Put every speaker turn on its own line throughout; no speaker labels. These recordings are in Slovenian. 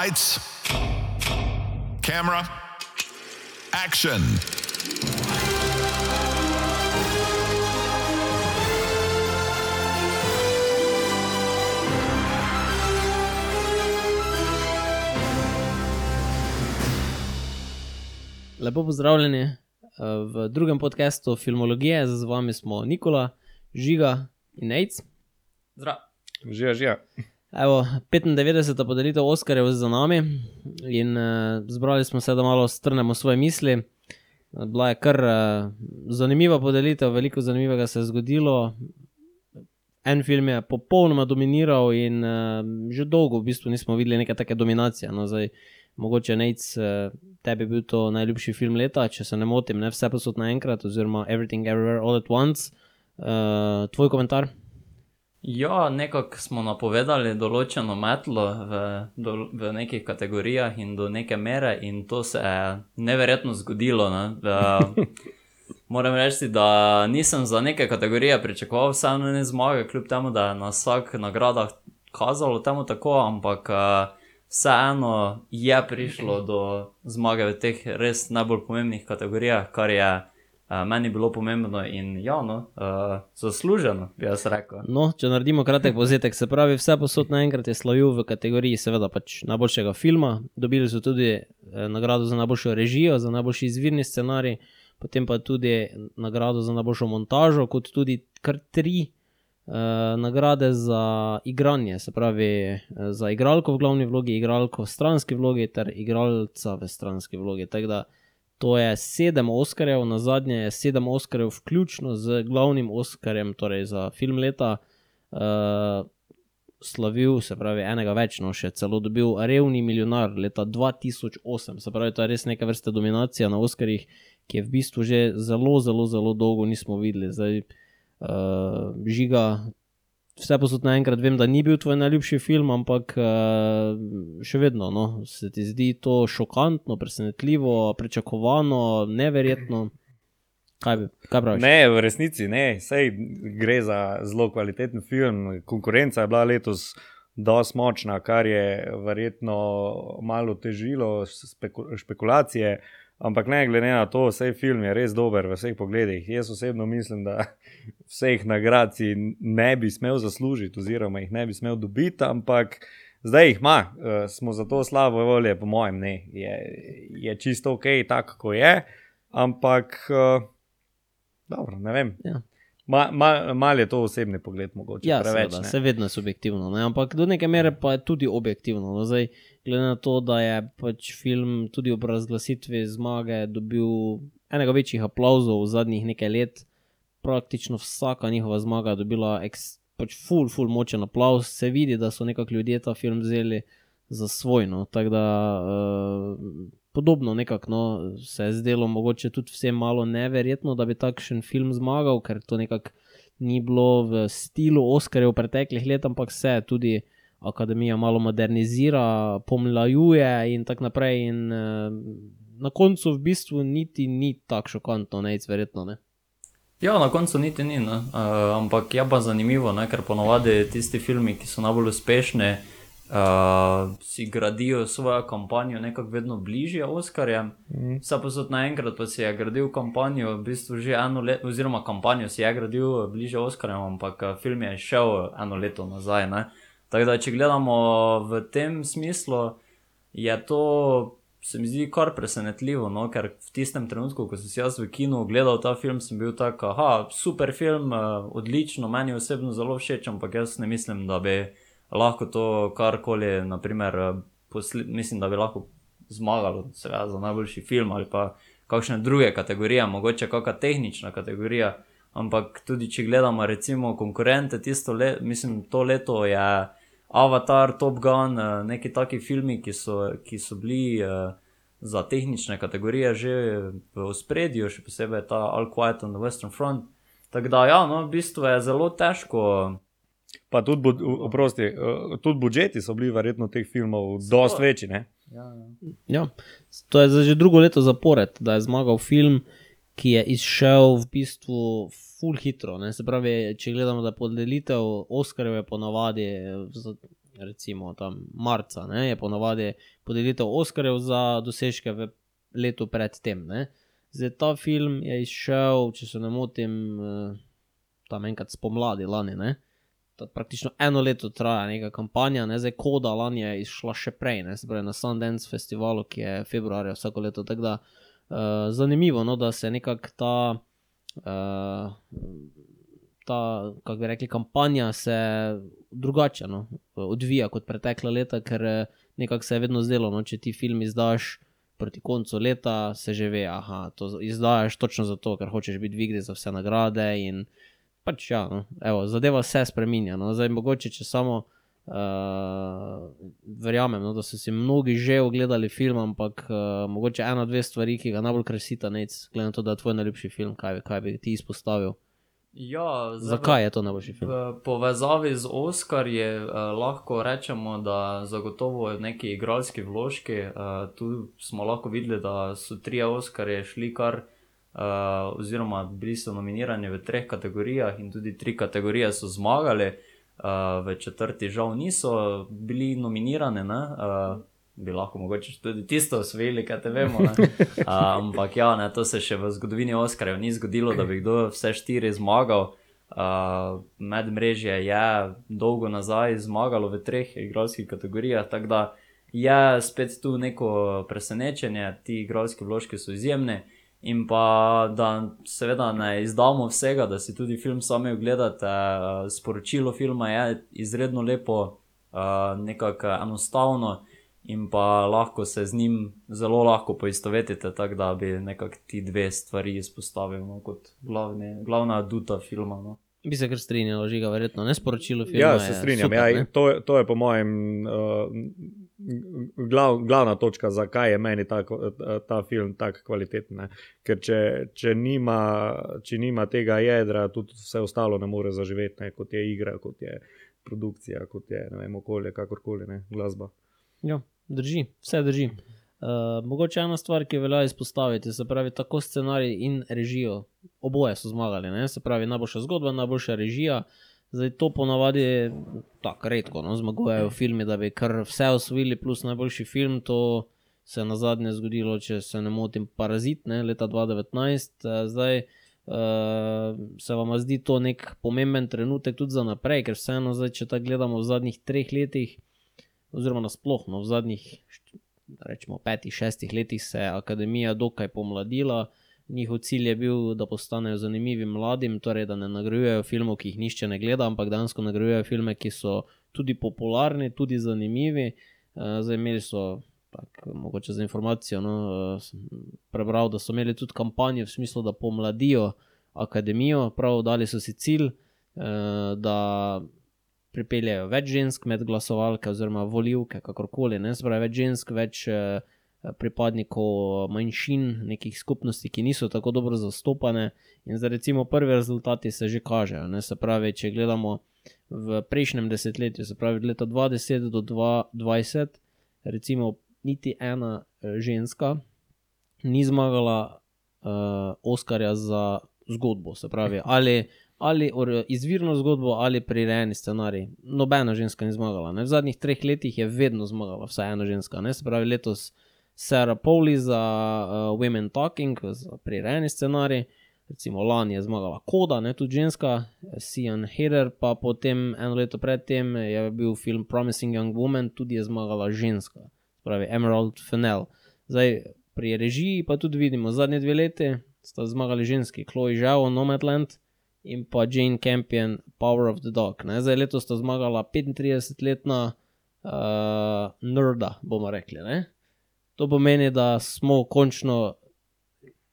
Lights, camera, action.
Lepo pozdravljeni eh, v drugem podkastu Filmologije, z vami smo Nikola, Žiga in Nec.
Zdrav.
Živa, živa.
Evo, 95. podelitev Oscarjev za nami in uh, zbrali smo se, da malo strnemo svoje misli. Bila je kar uh, zanimiva podelitev, veliko zanimivega se je zgodilo. En film je popolnoma dominiral in uh, že dolgo v bistvu nismo videli neke take dominacije. No, zdaj, mogoče nec, uh, tebi je bil to najljubši film leta, če se ne motim, ne vse posod naenkrat, oziroma Everything Everywhere All at Once. Uh, tvoj komentar?
Ja, nekako smo napovedali določeno metlo v, do, v nekih kategorijah in do neke mere, in to se je neverjetno zgodilo. Ne? Uh, moram reči, da nisem za neke kategorije pričakoval vseeno ne zmage, kljub temu, da je na vsak nagradah kazalo temu tako, ampak uh, vseeno je prišlo do zmage v teh res najbolj pomembnih kategorijah, kar je. Uh, meni je bilo pomembno in javno, uh, zasluženo, bi jaz rekel.
No, če naredimo kratek povzetek, se pravi, vse posod naenkrat je slavil v kategoriji, seveda, pač najboljšega filma. Dobili so tudi eh, nagrado za najboljšo režijo, za najboljši izvirni scenarij, potem pa tudi nagrado za najboljšo montažo, kot tudi kar tri eh, nagrade za igranje, se pravi, eh, za igralko v glavni vlogi, igralko v stranski vlogi ter igralca v stranski vlogi. Tako da To je sedem Oscarjev, na zadnje je sedem Oscarjev, vključno z glavnim Oscarjem, torej za film leta, uh, slavil, se pravi, enega več, no še celo dobil Revni milijonar leta 2008. Se pravi, to je res neka vrsta dominacija na Oscarjih, ki je v bistvu že zelo, zelo, zelo dolgo nismo videli. Zdaj, uh, žiga, vse posod naenkrat vem, da ni bil tvoj najljubši film, ampak uh, še vedno no, se ti zdi to šokantno, presenetljivo, pričakovano, neverjetno. Kaj, bi, kaj praviš?
Ne, v resnici ne, sej gre za zelo kvaliteten film. Konkurenca je bila letos dosti močna, kar je verjetno malo težilo špekulacije. Ampak ne glede na to, vse film je res dober v vseh pogledih. Jaz osebno mislim, da vseh nagrad si ne bi smel zaslužiti, oziroma jih ne bi smel dobiti, ampak zdaj jih ima, uh, smo za to slabo volje, po mojem, ne. Je, je čisto ok, tako kot je, ampak uh, dobro, ne vem.
Ja.
Malo ma, mal je to osebni pogled, mogoče.
Ja,
preveč,
seveda, se vedno je subjektivno, ne? ampak do neke mere pa je tudi objektivno. No, zdaj, glede na to, da je pač film tudi ob razglasitvi zmage dobil enega večjih aplauzov v zadnjih nekaj let, praktično vsaka njihova zmaga je dobila pač full, full močen aplauz, se vidi, da so nekako ljudje ta film vzeli za svoj. No? Tako da. Uh, Podobno nekako no, se je zdelo, mogoče tudi vsem malo neverjetno, da bi takšen film zmagal, ker to nekako ni bilo v slogu Oscarjev v preteklih letih, ampak se tudi akademija malo modernizira, pomlajuje in tako naprej. In, uh, na koncu v bistvu niti ni tako šokantno, ne izverjetno. Ne?
Ja, na koncu niti ni, uh, ampak je pa zanimivo, ne? ker ponovadi tisti filmi, ki so najbolj uspešni, uh, si gradijo svojo kampanjo nekako vedno bližje Oscarjem. Mm. Vse posod naenkrat pa si je gradil kampanjo, v bistvu že eno leto, oziroma kampanjo si je gradil bližje Oscarjem, ampak film je šel eno leto nazaj. Ne? Tako da, če gledamo v tem smislu, je to. Se mi zdi kar presenetljivo, no? ker v tistem trenutku, ko sem si jaz v kinu gledal ta film, sem bil tako, ah, super film, odlično, meni osebno zelo všeč, ampak jaz ne mislim, da bi lahko to karkoli, naprimer, posle, mislim, da bi lahko zmagalo seveda, za najboljši film ali pa kakšne druge kategorije, mogoče kakšna tehnična kategorija. Ampak tudi, če gledamo, recimo, konkurente, tisto leto, mislim, to leto je Avatar, Top Gun, eh, neki taki filmi, ki so, ki so bili uh, za tehnične kategorije že v ospredju, še posebej ta All Quiet on the Western Front. Tako da, ja, no, v bistvu je zelo težko.
Pa tudi, oprosti, eh, tudi budžeti so bili verjetno teh filmov precej večji.
Ja, ja.
Ja, to je že drugo leto zapored, da je zmagal film, ki je izšel v bistvu full hitro. Ne? Se pravi, če gledamo, da podelitev Oscarjev je ponavadi recimo tam marca, ne, je ponavadi podelitev Oscarjev za dosežke v letu predtem. Zdaj ta film je izšel, če se ne motim, eh, tam enkrat spomladi lani. Ne. Ta Praktično eno leto traja neka kampanja, ne? zdaj koda lani je izšla še prej, ne? se pravi na Sundance festivalu, ki je februarja vsako leto. Tako da uh, zanimivo, no, da se nekako ta, uh, ta, kako bi rekli, kampanja se drugače no, odvija kot pretekla leta, ker eh, nekako se je vedno zdelo, no, če ti film izdaš. Proti koncu leta se že ve, da to izdajaš točno zato, ker hočeš biti v igri za vse nagrade. In pač ja, no, evo, zadeva se spremenja. No. Zdaj, mogoče če samo uh, verjamem, no, da so si mnogi že ogledali film, ampak uh, mogoče ena, dve stvari, ki ga najbolj krasita, nec, glede na to, da je tvoj najljubši film, kaj, kaj bi ti izpostavil.
Ja, zdaj
Zakaj je to najboljši film?
V povezavi z Oscarji eh, lahko rečemo, da zagotovo neki igralski vložki. Eh, tu smo lahko videli, da so trije Oscarji šli kar, eh, oziroma bili so nominirani v treh kategorijah in tudi tri kategorije so zmagali. Eh, v četrti žal niso bili nominirani. Ne? Eh, Bi lahko mogoče tudi tisto osvojili, kaj te vemo. ne. A, ampak ja, ne, to se še v zgodovini Oscarjev ni zgodilo, da bi kdo vse štiri zmagal. Uh, medmrežje je dolgo nazaj zmagalo v treh igralskih kategorijah, tako da je spet tu neko presenečenje, ti igralski vložki so izjemni. In pa da seveda ne izdamo vsega, da si tudi film sami ogledate. Uh, sporočilo filma je izredno lepo, uh, nekako enostavno in pa lahko se z njim zelo lahko poistovetite, tako da bi nekako ti dve stvari izpostavil no, kot glavne, glavna aduta filma. No.
Bi se kar strinjal, žiga, verjetno ne sporočilo filma.
Ja, se strinjam.
Super,
ja, to, to je po mojem uh, glav, glavna točka, zakaj je meni ta, ta film tako kvaliteten. Ne? Ker če, če, nima, če nima tega jedra, tudi vse ostalo ne more zaživeti, ne? kot je igra, kot je produkcija, kot je vem, okolje, kakorkoli, ne? glasba.
Ja, drži, vse drži. Uh, mogoče ena stvar, ki velja izpostaviti, se pravi, tako scenarij in režijo, oboje so zmagali, ne? se pravi, najboljša zgodba, najboljša režija. Zdaj to ponavadi tako redko no, zmagujejo filmi, da bi kar vse osvojili, plus najboljši film. To se je na zadnje zgodilo, če se ne motim, Parazit, ne, leta 2019. Eh, Zdaj uh, se vam zdi to nek pomemben trenutek tudi za naprej, ker vseeno, zdaj, če tako gledamo v zadnjih treh letih, oziroma nasplošno v zadnjih rečemo, petih, šestih letih se je akademija dokaj pomladila. Njihov cilj je bil, da postanejo zanimivi mladim, torej da ne nagrajujejo filmov, ki jih nišče ne gleda, ampak dejansko nagrajujejo filme, ki so tudi popularni, tudi zanimivi. Eh, Zdaj imeli so, tak, mogoče za informacijo, no, eh, prebral, da so imeli tudi kampanjo v smislu, da pomladijo akademijo, prav dali so si cilj, eh, da pripeljejo več žensk med glasovalke oziroma volivke, kakorkoli, ne, pravi več žensk, več eh, pripadnikov manjšin, nekih skupnosti, ki niso tako dobro zastopane. In zdaj, recimo, prvi rezultati se že kažejo. Ne? Se pravi, če gledamo v prejšnjem desetletju, se pravi, od leta 2010 do 2020, recimo, niti ena eh, ženska ni zmagala uh, Oskarja za zgodbo. Se pravi, ali, ali izvirno zgodbo, ali prirejeni scenarij. Nobena ženska ni zmagala. Ne? V zadnjih treh letih je vedno zmagala vsaj ena ženska. Ne? Se pravi, letos Sarah Pauli za uh, Women Talking, za prirejeni scenarij. Recimo lani je zmagala Koda, ne tudi ženska, Sian Heder, pa potem eno leto predtem je bil film Promising Young Woman, tudi je zmagala ženska, pravi Emerald Fennell. Zdaj pri režiji pa tudi vidimo, zadnje dve leti sta zmagali ženski, Chloe Zhao, Nomadland in pa Jane Campion, Power of the Dog. Ne? Zdaj letos sta zmagala 35-letna uh, nerda, bomo rekli. Ne? To pomeni, da smo končno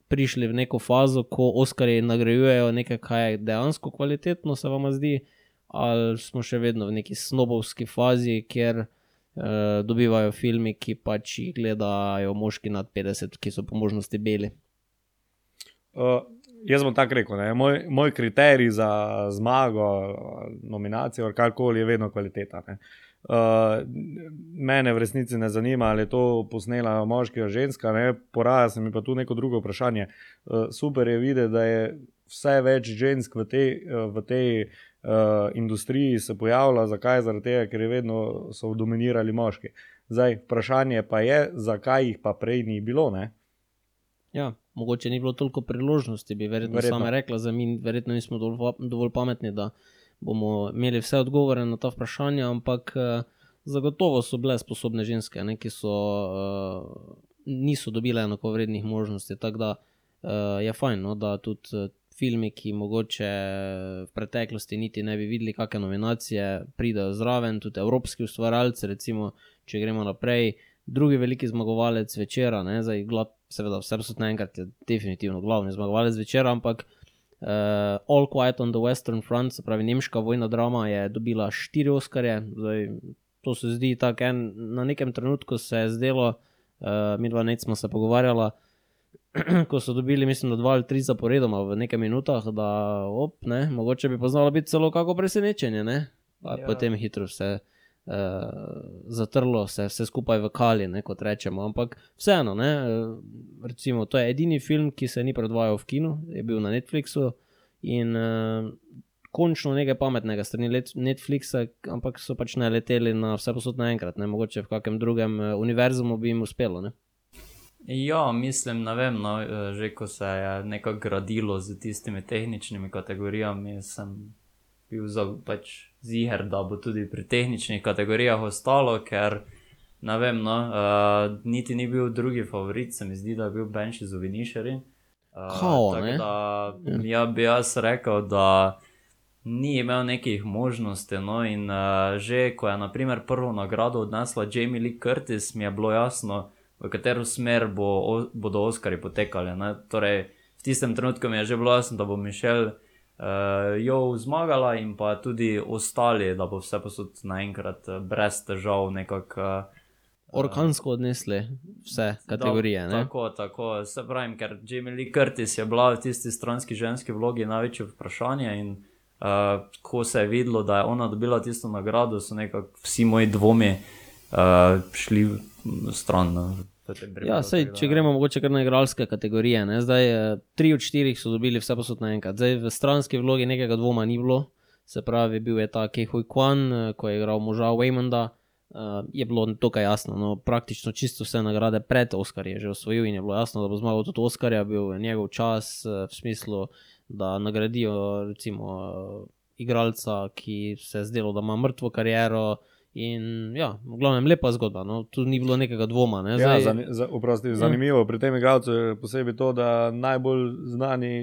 prišli v neko fazo, ko Oskarji nagrajujejo nekaj, kar je dejansko kvalitetno, se vam zdi, ali smo še vedno v neki snobovski fazi, kjer uh, dobivajo filme, ki pač jih gledajo moški nad 50, ki so po možnosti beli.
Uh, jaz bom tako rekel, ne? moj, moj kriterij za zmago, nominacijo ali karkoli je vedno kvaliteta. Ne? Uh, mene v resnici ne zanima, ali je to posnela moški ali ženska, ne? poraja se mi pa tu neko drugo vprašanje. Uh, super je videti, da je vse več žensk v tej, uh, v tej uh, industriji se pojavila. Zakaj? Zaradi tega, ker je vedno so dominirali moški. Zdaj, vprašanje pa je, zakaj jih pa prej ni bilo. Ne?
Ja, mogoče ni bilo toliko priložnosti, bi verjetno, verjetno. Sama rekla, za mi verjetno nismo dovolj, dovolj pametni, da bomo imeli vse odgovore na ta vprašanja, ampak eh, zagotovo so bile sposobne ženske, ne, ki so, uh, niso dobile enakovrednih možnosti. Tako da uh, je fajn, no, da tudi eh, filmi, ki mogoče v preteklosti niti ne bi videli, kakšne nominacije, pridejo zraven, tudi evropski ustvarjalci, recimo, če gremo naprej. Drugi veliki zmagovalec večera, ne, zdaj, gla, seveda, vse posod naenkrat je definitivno glavni zmagovalec večera, ampak uh, All Quiet on the Western Front, se pravi, nemška vojna drama, je dobila štiri Oscarje. Zdaj, to se zdi tako, en, na nekem trenutku se je zdelo, uh, mi dva nec smo se pogovarjala, ko so dobili, mislim, da dva ali tri zaporedoma v nekaj minutah, da op, ne, mogoče bi pa znalo biti celo kako presenečenje, ne? Pa
Ja.
potem hitro vse uh, zatrlo, se vse skupaj v kali, ne, kot rečemo. Ampak vseeno, ne, eh, recimo, to je edini film, ki se ni predvajal v kinu, je bil na Netflixu in uh, končno nekaj pametnega strani Netflixa, ampak so pač naleteli na vse posod naenkrat, ne, mogoče v kakem drugem uh, univerzumu bi jim uspelo. Ne.
Ja, mislim, ne vem, no, že ko se je nekako gradilo z tistimi tehničnimi kategorijami, sem bil za, pač ziger, da bo tudi pri tehničnih kategorijah ostalo, ker ne vem, no, uh, niti ni bil drugi favorit, se mi zdi, da je bil Benji z Vinišeri. Uh,
Kao,
tako
ne?
da ja, bi jaz rekel, da ni imel nekih možnosti. No, in uh, že ko je naprimer prvo nagrado odnesla Jamie Lee Curtis, mi je bilo jasno, v katero smer bo, o, bodo Oscari potekali. Ne? Torej, v tistem trenutku mi je že bilo jasno, da bo Mišel jo zmagala in pa tudi ostali, da bo vse posod naenkrat eh, brez težav nekako. Uh,
Orkansko odnesli vse kategorije.
Da,
ne.
tako, tako. Se pravim, ker Jamie Lee Curtis je bila v tisti stranski ženski vlogi največje vprašanje. In uh, ko se je videlo, da je ona dobila tisto nagrado, so nekako vsi moji dvomi uh, šli v stran.
Ja, sej, če gremo mogoče kar na igralske kategorije. Ne? Zdaj, eh, tri od štirih so dobili vse posod naenkrat. Zdaj, v stranski vlogi nekega dvoma ni bilo, se pravi, bil je ta Kehuj Kwan, eh, ko je igral moža Waymonda. Uh, je bilo dokaj jasno, no, praktično čisto vse nagrade pred Oscarjem je že osvojil in je bilo jasno, da bo zmagal tudi bil je njegov čas uh, v smislu, da nagradijo recimo uh, igralca, ki se je zdelo, da ima mrtvo kariero. In ja, v glavnem lepa zgodba, no, tu ni bilo nekega dvoma. Ne,
Ja,
Zdaj-
zani, za, oprosti, zanimivo pri tem igralcu je posebej to, da najbolj znani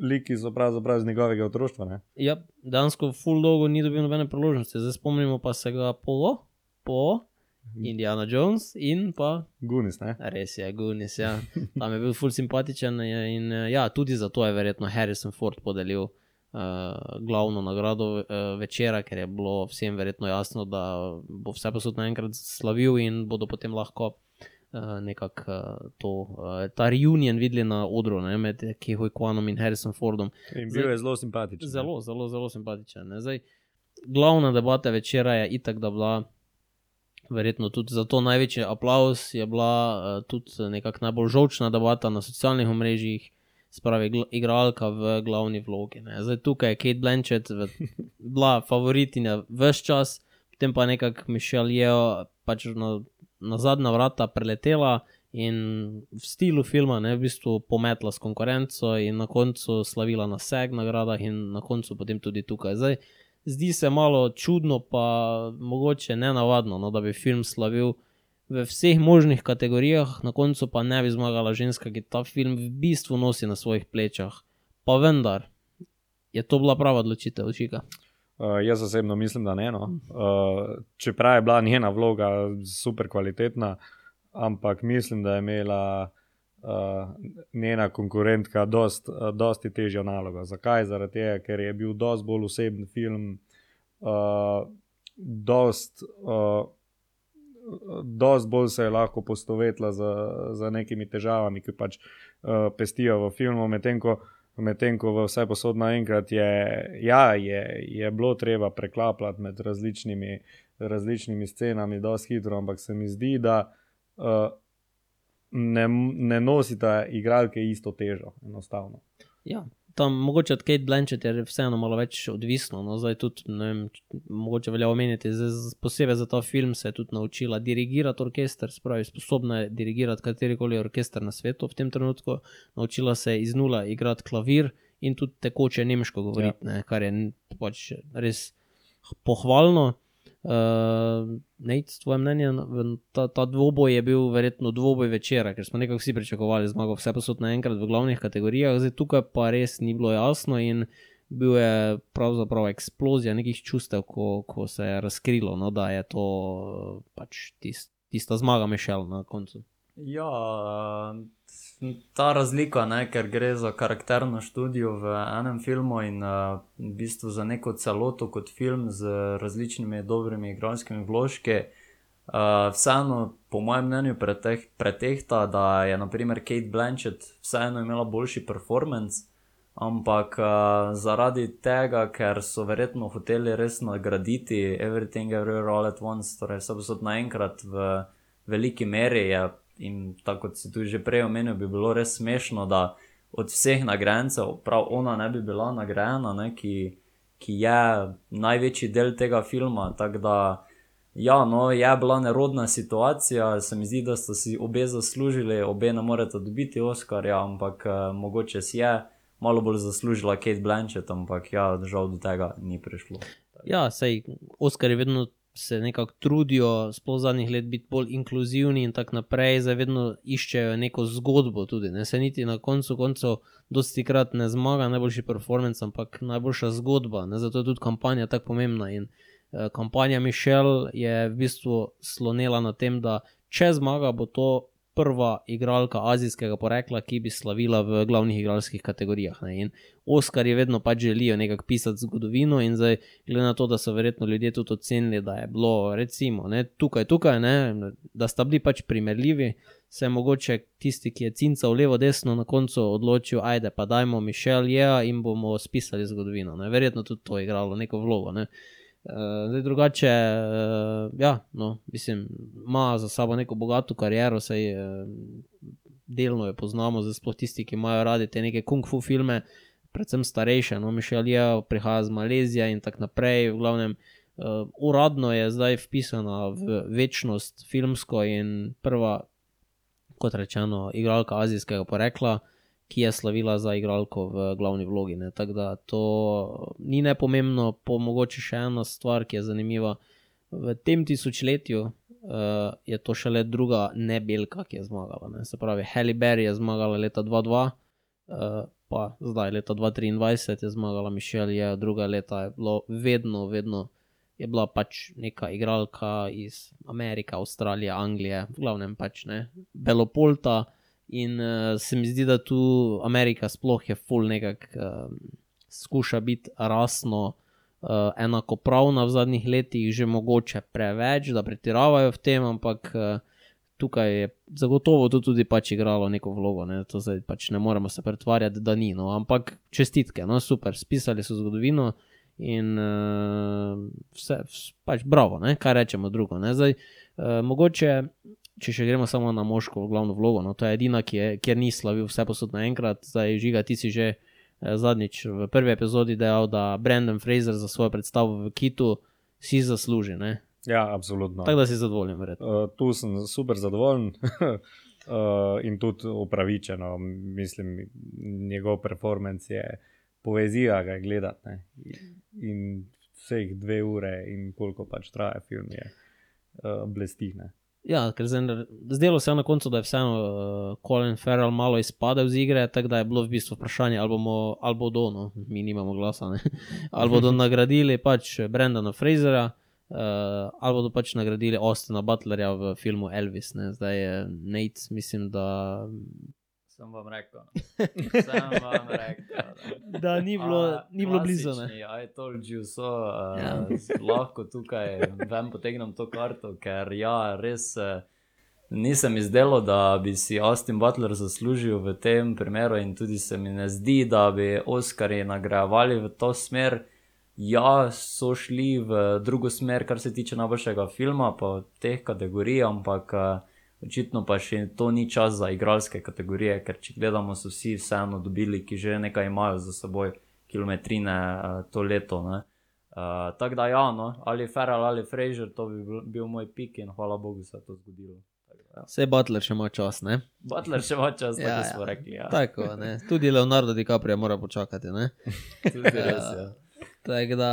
liki so pravzaprav iz njegovega otroštva. Ne?
Ja, dejansko full dolgo ni dobil nobene priložnosti. Zdaj spomnimo pa se ga po, po Indiana Jones in pa
Gunis. Ne?
res je Gunis. Ja. Tam je bil full simpatičen in ja, tudi zato je verjetno Harrison Ford podelil. Uh, glavno nagrado uh, večera, ker je bilo vsem verjetno jasno, da bo vse posod naenkrat slavil in bodo potem lahko uh, nekako uh, to, uh, ta reunion videli na odru ne, med Kehoj Kwanom in Harrison Fordom.
In
Zdaj-
bil je zelo simpatičen.
Zelo, zelo, zelo simpatičen. Ne. Zdaj, glavna debata večera je itak, da bila, verjetno tudi zato največji aplaus, je bila uh, tudi nekako najbolj žočna debata na socialnih omrežjih, spravi igralka v glavni vlogi. Ne. Zdaj tukaj je Kate Blanchett v, bila favoritinja vse čas, potem pa nekako Mišel je pač na, na zadnja vrata preletela. In v stilu filma je v bistvu pometla s konkurenco, in na koncu slavila na vseh nagradah, in na koncu potem tudi tukaj. Zdaj, zdi se malo čudno, pa mogoče ne navadno, no, da bi film slavil v vseh možnih kategorijah, na koncu pa ne bi zmagala ženska, ki ta film v bistvu nosi na svojih plečah. Pa vendar je to bila prava odločitev, čika.
Uh, jaz osebno mislim, da ne. No. Uh, čeprav je bila njena vloga super kvalitetna, ampak mislim, da je imela uh, njena konkurentka dost, uh, dosti težjo nalogo. Zakaj? Zaradi tega, ker je bil dosti bolj osebni film, uh, dost, uh, dost bolj se je lahko postovetila z, z nekimi težavami, ki pač uh, pestijo v filmu, medtem ko Medtem ko v vse posod naenkrat je, ja, je, je bilo treba preklapljati med različnimi, različnimi scenami, dosti hitro, ampak se mi zdi, da uh, ne, ne nosita igralke isto težo, enostavno.
Ja, tam mogoče od Kate Blanchett je vseeno malo več odvisno. No, zdaj tudi, ne vem, mogoče velja omeniti, zdaj z- posebej za ta film se je tudi naučila dirigirati orkester, spravi sposobna je dirigirati katerikoli orkester na svetu v tem trenutku. Naučila se je iz nula igrati klavir in tudi tekoče nemško govoriti, ja. ne, kar je pač res pohvalno. Uh, Nate, tvoje mnenje, ta, ta dvoboj je bil verjetno dvoboj večera, ker smo nekako vsi pričakovali zmago, vse posod naenkrat v glavnih kategorijah, zdaj tukaj pa res ni bilo jasno in bil je pravzaprav eksplozija nekih čustev, ko, ko se je razkrilo, no, da je to pač tist, tista zmaga Mišel na koncu.
Ja, ta razlika, ne, ker gre za karakterno študijo v enem filmu in uh, v bistvu za neko celoto kot film z različnimi dobrimi igralskimi vložki. Uh, vseeno, po mojem mnenju, preteh, pretehta, da je naprimer Kate Blanchett vseeno imela boljši performance, ampak uh, zaradi tega, ker so verjetno hoteli res nagraditi Everything Everywhere All at Once, torej vse posod naenkrat v veliki meri je in tako kot si tu že prej omenil, bi bilo res smešno, da od vseh nagrajencev prav ona ne bi bila nagrajena, ne, ki, ki je največji del tega filma. Tako da, ja, no, je bila nerodna situacija, se mi zdi, da sta si obe zaslužili, obe ne morete dobiti Oscarja, ampak uh, mogoče si je malo bolj zaslužila Kate Blanchett, ampak ja, žal do tega ni prišlo.
Ja, sej Oskari vedno se nekako trudijo, sploh zadnjih let, biti bolj inkluzivni in tako naprej, zdaj vedno iščejo neko zgodbo tudi. Ne? Se niti na koncu koncev, dosti krat ne zmaga najboljši performance, ampak najboljša zgodba. Ne? Zato je tudi kampanja tako pomembna. In eh, kampanja Mišel je v bistvu slonela na tem, da če zmaga, bo to prva igralka azijskega porekla, ki bi slavila v glavnih igralskih kategorijah. Ne? In Oskarji vedno pač želijo nekako pisati zgodovino, in zdaj, glede na to, da so verjetno ljudje tudi ocenili, da je bilo, recimo, ne, tukaj, tukaj, ne, da sta bili pač primerljivi, se je mogoče tisti, ki je cincal levo, desno, na koncu odločil, ajde pa dajmo Mišel je yeah, in bomo spisali zgodovino. Ne. Verjetno tudi to je igralo neko vlogo. Ne. Uh, zdaj drugače, uh, ja, no, mislim, ima za sabo neko bogato kariero, saj uh, delno jo poznamo, sploh tisti, ki imajo radi te neke kung fu filme, predvsem starejše, no, Mišel je, prihaja iz Malezije in tako naprej, v glavnem. Uh, uradno je zdaj vpisana v večnost filmsko in prva, kot rečeno, igralka azijskega porekla, ki je slavila za igralko v glavni vlogi. ne. Tako da to ni nepomembno, po mogoče še ena stvar, ki je zanimiva. V tem tisočletju uh, je to šele druga nebelka, ki je zmagala. Ne. Se pravi, Halle Berry je zmagala leta 2002, uh, pa zdaj leta 2023 je zmagala Mišel, je druga leta je bilo vedno, vedno je bila pač neka igralka iz Amerike, Avstralije, Anglije, v glavnem pač ne, Belopolta. In uh, se mi zdi, da tu Amerika sploh je full nekako uh, skuša biti rasno uh, enakopravna v zadnjih letih, že mogoče preveč, da pretiravajo v tem, ampak uh, tukaj je zagotovo to tudi pač igralo neko vlogo. Ne? To zdaj pač ne moremo se pretvarjati, da ni. No? Ampak čestitke, no super, spisali so zgodovino in uh, vse, vs- pač bravo, ne? kaj rečemo drugo. Ne? Zdaj, uh, mogoče če še gremo samo na moško glavno vlogo, no, to je edina, ki je, kjer ni slavil vse posod naenkrat, zdaj žiga, ti si že eh, zadnjič v prvi epizodi dejal, da Brandon Fraser za svojo predstavo v Kitu si zasluži. Ne?
Ja, absolutno.
Tako da si zadovoljen, verjetno.
Uh, tu sem super zadovoljen uh, in tudi upravičeno. Mislim, njegov performance je poezija, ga je gledati. ne. In vseh dve ure in koliko pač traja film, je uh, blestine.
Ja, ker zdaj, zdelo se je na koncu, da je vseeno uh, Colin Farrell malo izpadel z igre, tako da je bilo v bistvu vprašanje, ali bomo, ali bodo, no, mi nimamo glasa, ne, ali bodo nagradili pač Brendana Frasera, uh, ali bodo pač nagradili Austina Butlerja v filmu Elvis. Ne. Zdaj je Nate, mislim, da,
Sem vam rekel. no. Sem vam rekel. da.
da ni bilo,
A,
ni bilo blizu. Ne.
I told you so. Uh,
Ja.
ja. Lahko tukaj ven potegnem to karto, ker ja, res uh, nisem izdelal, da bi si Austin Butler zaslužil v tem primeru, in tudi se mi ne zdi, da bi Oscarji nagrajevali v to smer. Ja, so šli v drugo smer, kar se tiče najboljšega filma, pa teh kategorij, ampak uh, Očitno pa še to ni čas za igralske kategorije, ker če gledamo, so vsi vseeno dobili, ki že nekaj imajo za seboj, kilometrine uh, to leto. Ne? Uh, Tako da, ja, no, ali Ferrari ali Fraser, to bi bil, bil moj pik in hvala Bogu se je to zgodilo. Ja.
Vse Butler še ima čas, ne?
Butler še ima čas,
Ja,
tako
ja.
smo rekli. Ja.
Tako, ne. Tudi Leonardo DiCaprio mora počakati, ne?
Tudi res, ja.
Tako da,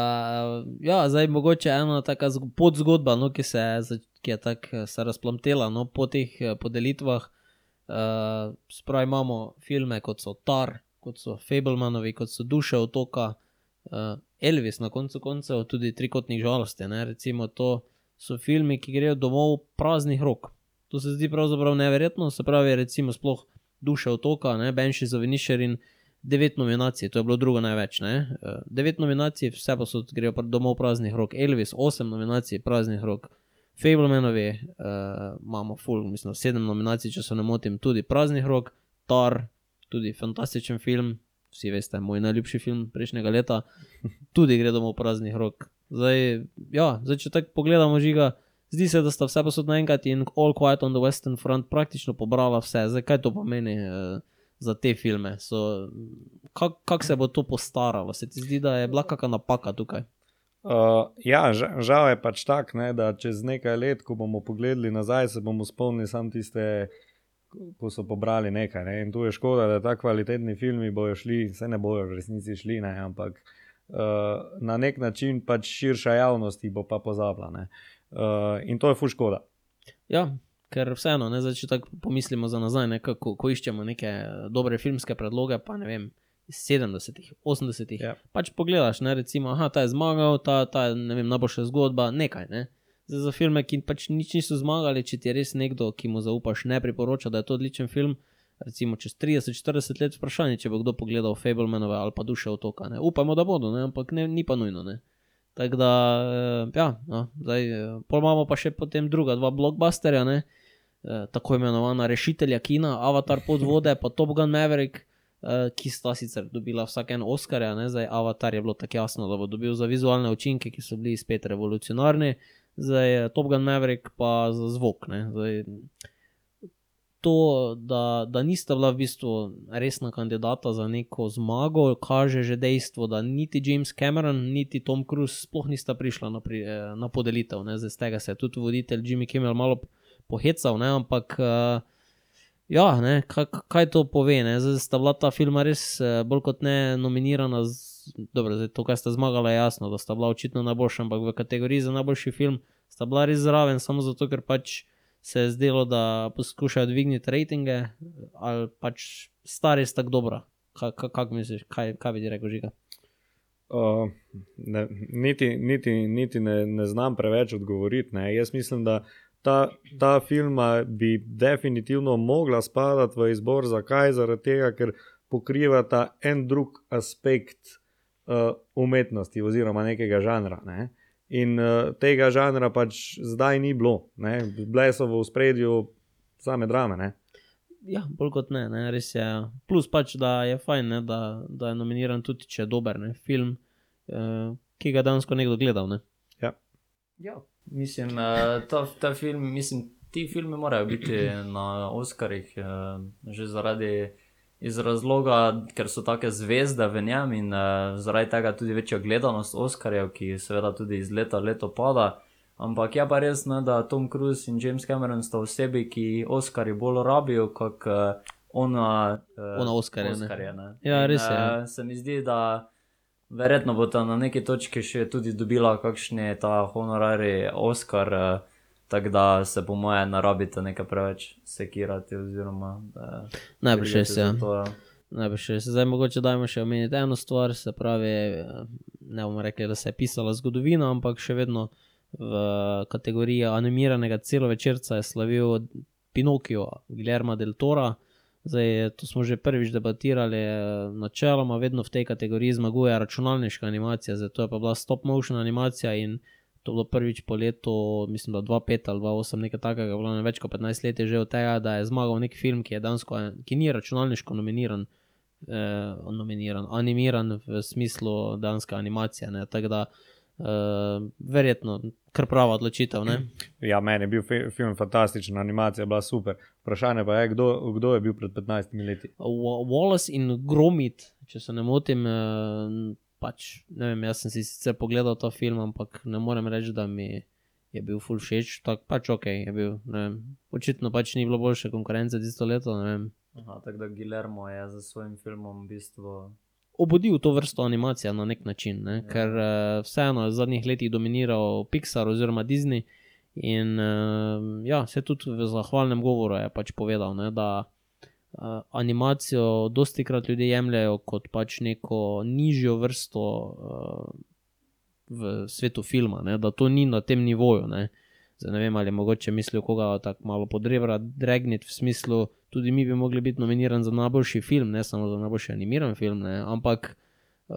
ja, zdaj mogoče ena taka zg- podzgodba, no, ki, se, ki je tako se razplamtela no, po teh eh, podelitvah. Uh, Spravi imamo filme kot so Tar, kot so Fablemanovi, kot so Duše otoka, uh, Elvis na koncu koncev, tudi Trikotnih žalosti. Ne, recimo to so filmi, ki grejo domov praznih rok. To se zdi pravzaprav neverjetno, se pravi, recimo sploh Duše otoka, ne, Benši za Vinišer in devet nominacij, to je bilo drugo največ. Ne? Eh, Devet nominacij, vse pa so grejo domov praznih rok. Elvis, osem nominacij praznih rok. Fablemanovi uh, imamo full, mislim, sedem nominacij, če se ne motim, tudi praznih rok. Tar, tudi fantastičen film, vsi veste, moj najljubši film prejšnjega leta, tudi gre domov praznih rok. Zdaj, ja, zdaj če tako pogledamo, žiga, zdi se, da sta vse posod naenkrat in All Quiet on the Western Front praktično pobrala vse. Zdaj, kaj to pomeni? Uh, za te filme. So- Kako kak se bo to postaralo? Se ti zdi, da je bila kakšna napaka tukaj?
Uh, ja, ža- žal je pač tako, ne, da čez nekaj let, ko bomo pogledali nazaj, se bomo spomnili samo tiste, ko so pobrali nekaj. Ne. In tu je škoda, da ta kvalitetni filmi bojo šli, se ne bojo v resnici šli, ne, ampak uh, na nek način pač širša javnost jih bo pa pozabila. ne. Uh, in to je fuš škoda.
Ja, ker vseeno, ne, zdaj, če tako pomislimo za nazaj, ne, kako, ko iščemo neke eh, dobre filmske predloge, pa ne vem. iz 70-ih, 80-ih.
Ja.
Pač pogledaš, ne, recimo, aha, ta je zmagal, ta, ta je vem, najboljša zgodba, nekaj. Ne. Zdaj, za filme, ki pač nič niso zmagali, če ti je res nekdo, ki mu zaupaš, ne priporoča, da je to odličen film. Recimo čez 30-40 let vprašanje, če bo kdo pogledal Fablemanove ali pa duše otoka. Ne. Upamo, da bodo, ne, ampak ne, ni pa nujno. Ne. Tako da, eh, ja, no, zdaj, eh, pol imamo pa še potem druga dva blockbusterja, ne, tako imenovana rešitelja kina, Avatar pod vode, pa Top Gun Maverick, eh, ki sta sicer dobila vsak en Oscarja, ne, zdaj Avatar je bilo tako jasno, da bo dobil za vizualne učinke, ki so bili spet revolucionarni, zdaj eh, Top Gun Maverick pa za zvok. To, da, da nista bila v bistvu resna kandidata za neko zmago, kaže že dejstvo, da niti James Cameron, niti Tom Cruise sploh nista prišla na, pri, eh, na podelitev. Ne. Zdaj z tega se je tudi voditelj Jimmy Kimmel malo pohecal, ne, ampak uh, ja, ne, kaj, kaj to pove? Ne? Zdaj sta bila ta filma res uh, bolj kot ne nominirana. Z, dobro, zdaj to, kar sta zmagala, je jasno, da sta bila očitno najboljša, ampak v kategoriji za najboljši film sta bila res zraven, samo zato, ker pač se je zdelo, da poskušajo dvigniti rejtinge, ali pač sta res tako dobra. Kaj, kaj, kaj misliš, kaj, kaj bi ti rekel, žiga?
Uh, ne, niti niti, niti ne, ne znam preveč odgovoriti. Ne. Jaz mislim, da ta, ta filma bi definitivno mogla spadati v izbor. Zakaj? Zaradi tega, ker pokrivata en drug aspekt uh, umetnosti oziroma nekega žanra. Ne. In uh, tega žanra pač zdaj ni bilo, ne. bile so v spredju same drame. Ne.
Ja, bolj kot ne, ne, res je. Plus pač, da je fajn, ne, da, da je nominiran tudi, če je dober ne, film, eh, ki ga dejansko nekdo gledal. Ne.
Ja, mislim, uh, ta, ta film, mislim, ti filmi morajo biti na Oscarjih uh, že zaradi iz razloga, ker so take zvezde v njem in uh, zaradi tega tudi večja gledanost Oscarjev, ki seveda tudi iz leta v leto pada. Ampak je pa res, ne, da Tom Cruise in James Cameron sta osebi, ki Oscarji bolj rabijo, kot uh, ona, uh,
Ona Oscarje, ne.
Oscarje, ne.
Ja,
In,
res je, ja.
Uh, se mi zdi, da verjetno bo ta na neki točki še tudi dobila kakšni ta honorari Oscar, uh, tako da se po moje ne rabite nekaj preveč sekirati. Oziroma, da
Najbrž res ja.
to, ja.
Najbrž res. Zdaj mogoče dajmo še omeniti eno stvar, se pravi, eh, ne bomo rekli, da se je pisala zgodovina, ampak še vedno v kategoriji animiranega celovečerca je slavil Pinokio, Guillermo del Tora. Zdaj, to smo že prvič debatirali, eh, načeloma vedno v tej kategoriji zmaguje računalniška animacija, zdaj to je pa bila stop motion animacija in to je bilo prvič po letu, mislim, da 2-5 ali 2-8, nekaj takega, bilo je več kot 15 let je že od tega, da je zmagal nek film, ki dansko, ki ni računalniško nominiran, eh, nominiran, animiran v smislu danska animacija. ne, Tako da uh, verjetno kar prava odločitev. Ne?
Ja, meni je bil fi- film fantastičen, animacija je bila super. Vprašanje pa je, kdo, kdo je bil pred 15 leti.
Wa- Wallace in Gromit, če se ne motim. eh, Pač, ne vem, jaz sem si sicer pogledal ta film, ampak ne morem reči, da mi je bil full všeč. Tak, pač ok, je bil. Vem, očitno pač ni bilo boljše konkurence tisto leto.
Aha, tako da Guillermo je za svojim filmom v bistvu.
Obudil to vrsto animacije na nek način, ne?
Ja.
ker uh, vseeno je v zadnjih letih dominiral Pixar oziroma Disney. In uh, ja, se tudi v zahvalnem govoru je pač povedal, ne, da uh, animacijo dosti krat ljudje jemljajo kot pač neko nižjo vrsto uh, v svetu filma, ne, da to ni na tem nivoju. Ne. Zdaj ne vem, ali je mogoče mislijo koga tako malo podrebra, dregniti v smislu, tudi mi bi mogli biti nominirani za najboljši film, ne samo za najboljši animiran film, ne, ampak uh,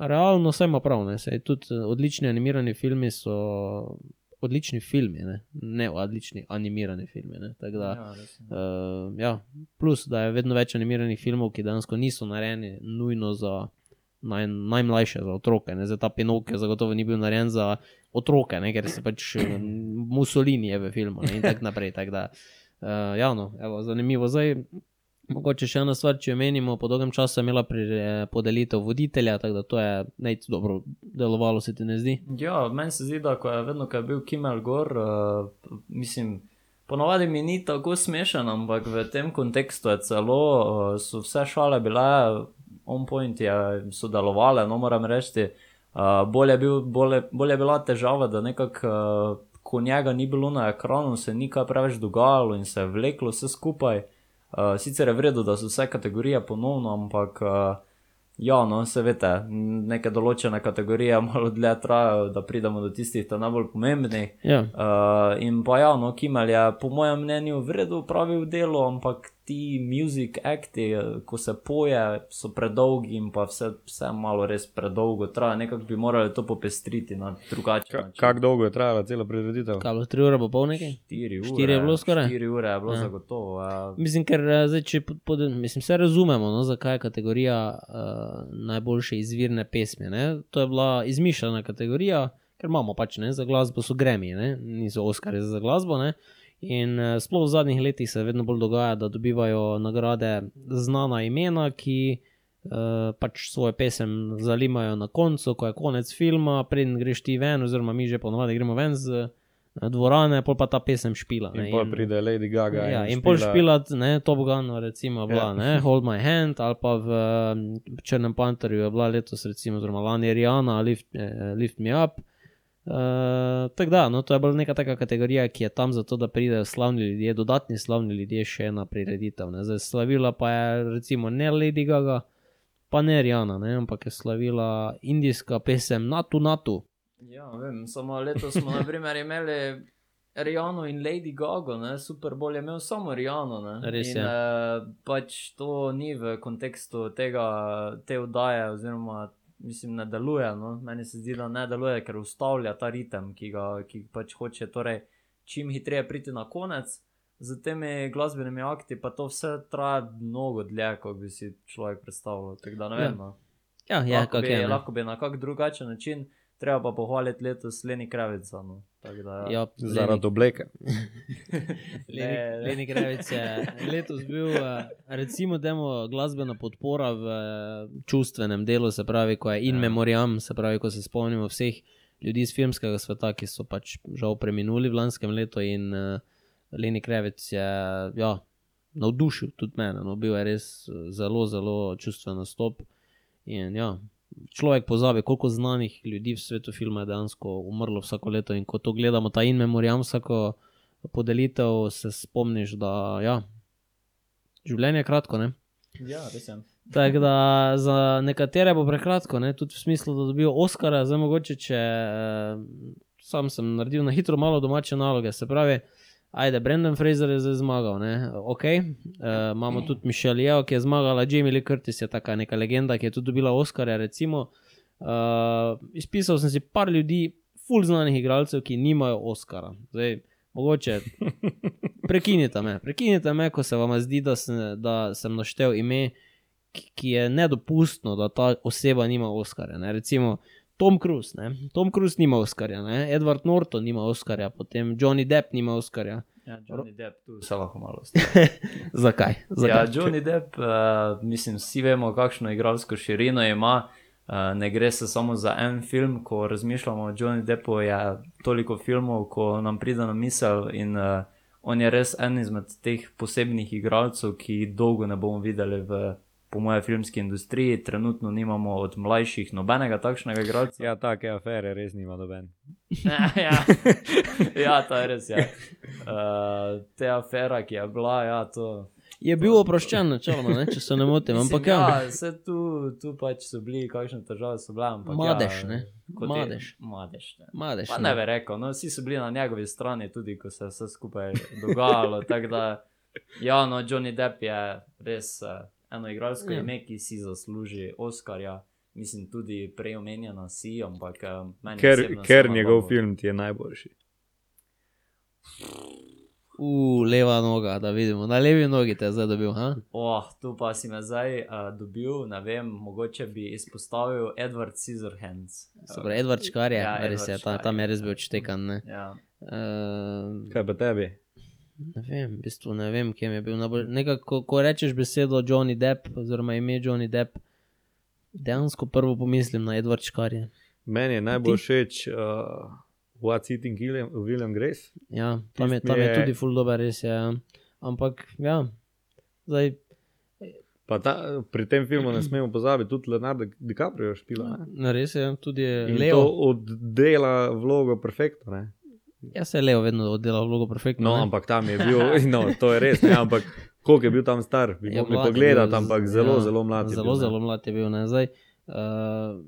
realno vse ima prav, ne, saj tudi odlični animirani filmi so odlični filmi, ne, ne odlični animirani filmi. Ne, tako da,
Ja.
Uh, ja, plus, da je vedno več animiranih filmov, ki dejansko niso narejeni nujno za naj, najmlajše, za otroke. Ne? Zdaj ta Pinokio zagotovo ni bil narejen za otroke, ne? ker se pač eh, Mussolini je v filmu ne? in tako naprej. Tak da, uh, ja, no, evo, zanimivo. Zdaj, mogoče še ena stvar, če jo menimo, po dolgem času je imela pri, eh, podelitev voditelja, tako da to je nec dobro delovalo, se ti ne zdi?
Ja, meni se zdi, da ko je vedno, ko je bil Kimmel gor, uh, mislim, ponovadi mi ni tako smešen, ampak v tem kontekstu je celo, uh, so vse šale bile on point, je, so delovale, no moram reči. Uh, bolje, je bil, bolje, bolje je bila težava, da nekako, uh, ko njega ni bilo na ekranu, se ni kaj preveč dogajalo in se je vleklo vse skupaj. Uh, sicer je vredno, da so vse kategorije ponovno, ampak uh, ja, no, se veste, neke določene kategorije malo dlje trajajo, da pridemo do tistih najbolj pomembnih.
Ja.
Uh, in pa ja, no, Kimmel je po mojem mnenju vredno upravil delo, ampak ti music acti, ko se poje, so predolgi in pa vse, vse malo res predolgo traja. Nekako bi morali to popestriti na drugačen
Ka,
način.
kako dolgo je trajala cela prireditev?
Kaj, bilo tri ure pa pol nekaj?
Štiri ure.
Štiri je bilo skoraj?
Štiri ure je bilo
Ja.
zagotovo. Ja.
Mislim, ker eh, zdaj, če pod, pod, mislim, vse razumemo, no, zakaj je kategorija uh, najboljše izvirne pesmi. Ne? To je bila izmišljena kategorija, ker imamo pač ne, za glasbo so gremi, ne? niso Oscari za glasbo. Ne? In uh, sploh v zadnjih letih se vedno bolj dogaja, da dobivajo nagrade znana imena, ki uh, pač svojo pesem zalimajo na koncu, ko je konec filma, preden greš ti ven, oziroma mi že ponovadi gremo ven z uh, dvorane, pol pa ta pesem špila.
In
ne,
pol pride Lady Gaga.
Ja, in pol špilat, ne, Top Gun, recimo, bila,
Ja.
ne, Hold My Hand, ali pa v Črnem Panterju je bila letos, recimo, oziroma lani Rihanna, Lift, eh, Lift Me Up. Uh, tako da, no, to je bolj neka taka kategorija, ki je tam zato, da pridejo slavni ljudje, dodatni slavni ljudje še na prireditev. Ne. Zdaj, slavila pa je recimo ne Lady Gaga, pa ne Rihanna, ne, ampak je slavila indijska pesem Natu Natu.
Ja, vem, samo letos smo naprimer imeli Rijano in Lady Gaga, ne? Super Bowl je imel samo Rijano. Ne?
Res
in,
je.
eh, pač to ni v kontekstu tega, te oddaje, oziroma mislim, ne deluje. No? Meni se zdi, da ne deluje, ker ustavlja ta ritem, ki ga ki pač hoče torej, čim hitreje priti na konec. Z temi glasbenimi akti pa to vse traja mnogo dlje, kot bi si človek predstavljal. Tako da ne
Ja.
vem. No.
Ja, je,
lahko, bi,
je.
lahko bi na kak drugačen način, treba pa pohvaliti letos Leni Kravica. No. Da, ja.
Ja,
Zaradi obleke.
Leni,
Ne, ne.
Leni Krevic je letos bil, eh, recimo, temu glasbena podpora v eh, čustvenem delu, se pravi, ko je in
Ja.
memoriam, se pravi, ko se spomnimo vseh ljudi iz filmskega sveta, ki so pač žal preminuli v lanskem letu. In uh, Leni Krevic je ja, navdušil tudi mene, no, bil je res zelo, zelo čustven nastop. In ja. Človek pozabi, koliko znanih ljudi v svetu filma je dejansko umrlo vsako leto. In ko to gledamo, ta in memoriam, vsako podelitev, se spomniš, da ja, življenje je kratko. Ne?
ja, res je.
Tako da za nekatere bo prekratko, ne? tudi v smislu, da dobijo Oscara, zdaj mogoče, če eh, sam sem naredil na hitro malo domače naloge. Se pravi, ajde, Brendan Fraser je zdaj zmagal, ne? ok. Uh, imamo tudi Mišel Jeo, ki je zmagala, Jamie Lee Curtis je taka neka legenda, ki je tudi dobila Oscarja. Recimo, uh, izpisal sem si par ljudi, full znanih igralcev, ki nimajo Oscara. Zdaj, mogoče prekinite me, prekinite me, ko se vam zdi, da sem, da sem naštel ime, ki, je nedopustno, da ta oseba nima Oscarja. Ne? Recimo Tom Cruise, ne? Tom Cruise nima Oscarja, ne? Edward Norton nima Oscarja, potem Johnny Depp nima Oscarja.
Ja, Johnny Depp, tu se lahko malo
Zakaj? Zakaj?
Ja, Johnny Depp, uh, mislim, vsi vemo, kakšno igralsko širino ima. Uh, ne gre se samo za en film, ko razmišljamo o Johnny Deppu, je toliko filmov, ko nam pride na misel. In uh, on je res en izmed teh posebnih igralcev, ki jih dolgo ne bomo videli v, po moje, filmski industriji. Trenutno nimamo od mlajših nobenega takšnega igralca.
Ja, take afere res nima noben.
ja, ja, to je res. Ja. Uh, te afera, ki je bila, ja, to.
Je bil oproščen, načeloma, ne? če se ne motim. Ampak
Mislim,
ja,
ja, vse tu, tu pač so bili, kakšne težave so bile. Ampak,
Madež,
ja,
ne?
kot je-
Madež.
Madež. Ne.
Madeš.
Pa ne bi rekel, no, vsi so bili na njegovi strani, tudi ko se je vse skupaj dogajalo. tako da, ja, no, Johnny Depp je res uh, eno igralsko
Ja.
ime, ki si zasluži Oscarja. Mislim, tudi prej omenjena si, ampak uh, meni
Ker,
osebno
ker njegov
Bobo-
film ti je najboljši.
U, leva noga, da vidimo. Na levi nogi te je zdaj dobil. Ha?
Oh, tu pa si me zdaj uh, dobil, ne vem, mogoče bi izpostavil Edward Scissorhands.
Pravi, Edward Škar je,
Ja,
ja, res
Edward
je, ta,
Škar
tam
je.
je res bil odštekan. Ne,
Ja.
uh,
Kaj pa tebi?
Ne vem, v bistvu ne vem, kje je bil najbolj. Nekako, ko, rečeš besedo Johnny Depp, oziroma ime Johnny Depp, dejansko prvo pomislim na Edward Škarje.
Meni je najbolj všeč uh, What's Eating William, William Grace.
Ja, tam je, tam je
je-
tudi full dober, res je. ja. Ampak, ja, zdaj,
Pa ta, pri tem filmu ne smemo pozabiti, tudi Leonardo DiCaprio je špila. ne.
res je, tudi
to
Leo.
oddela vlogo perfektno.
Jaz se Leo vedno oddelal vlogo perfektno.
No,
ne.
ampak tam je bil, no, to je res. Ne, ampak koliko je bil tam star, bi
Ja,
mogli
je
pogledati,
bil,
ampak zelo,
ja,
zelo mlad je
Zelo,
bil. ne.
zelo mlad je bil. Ne? Zdaj, uh,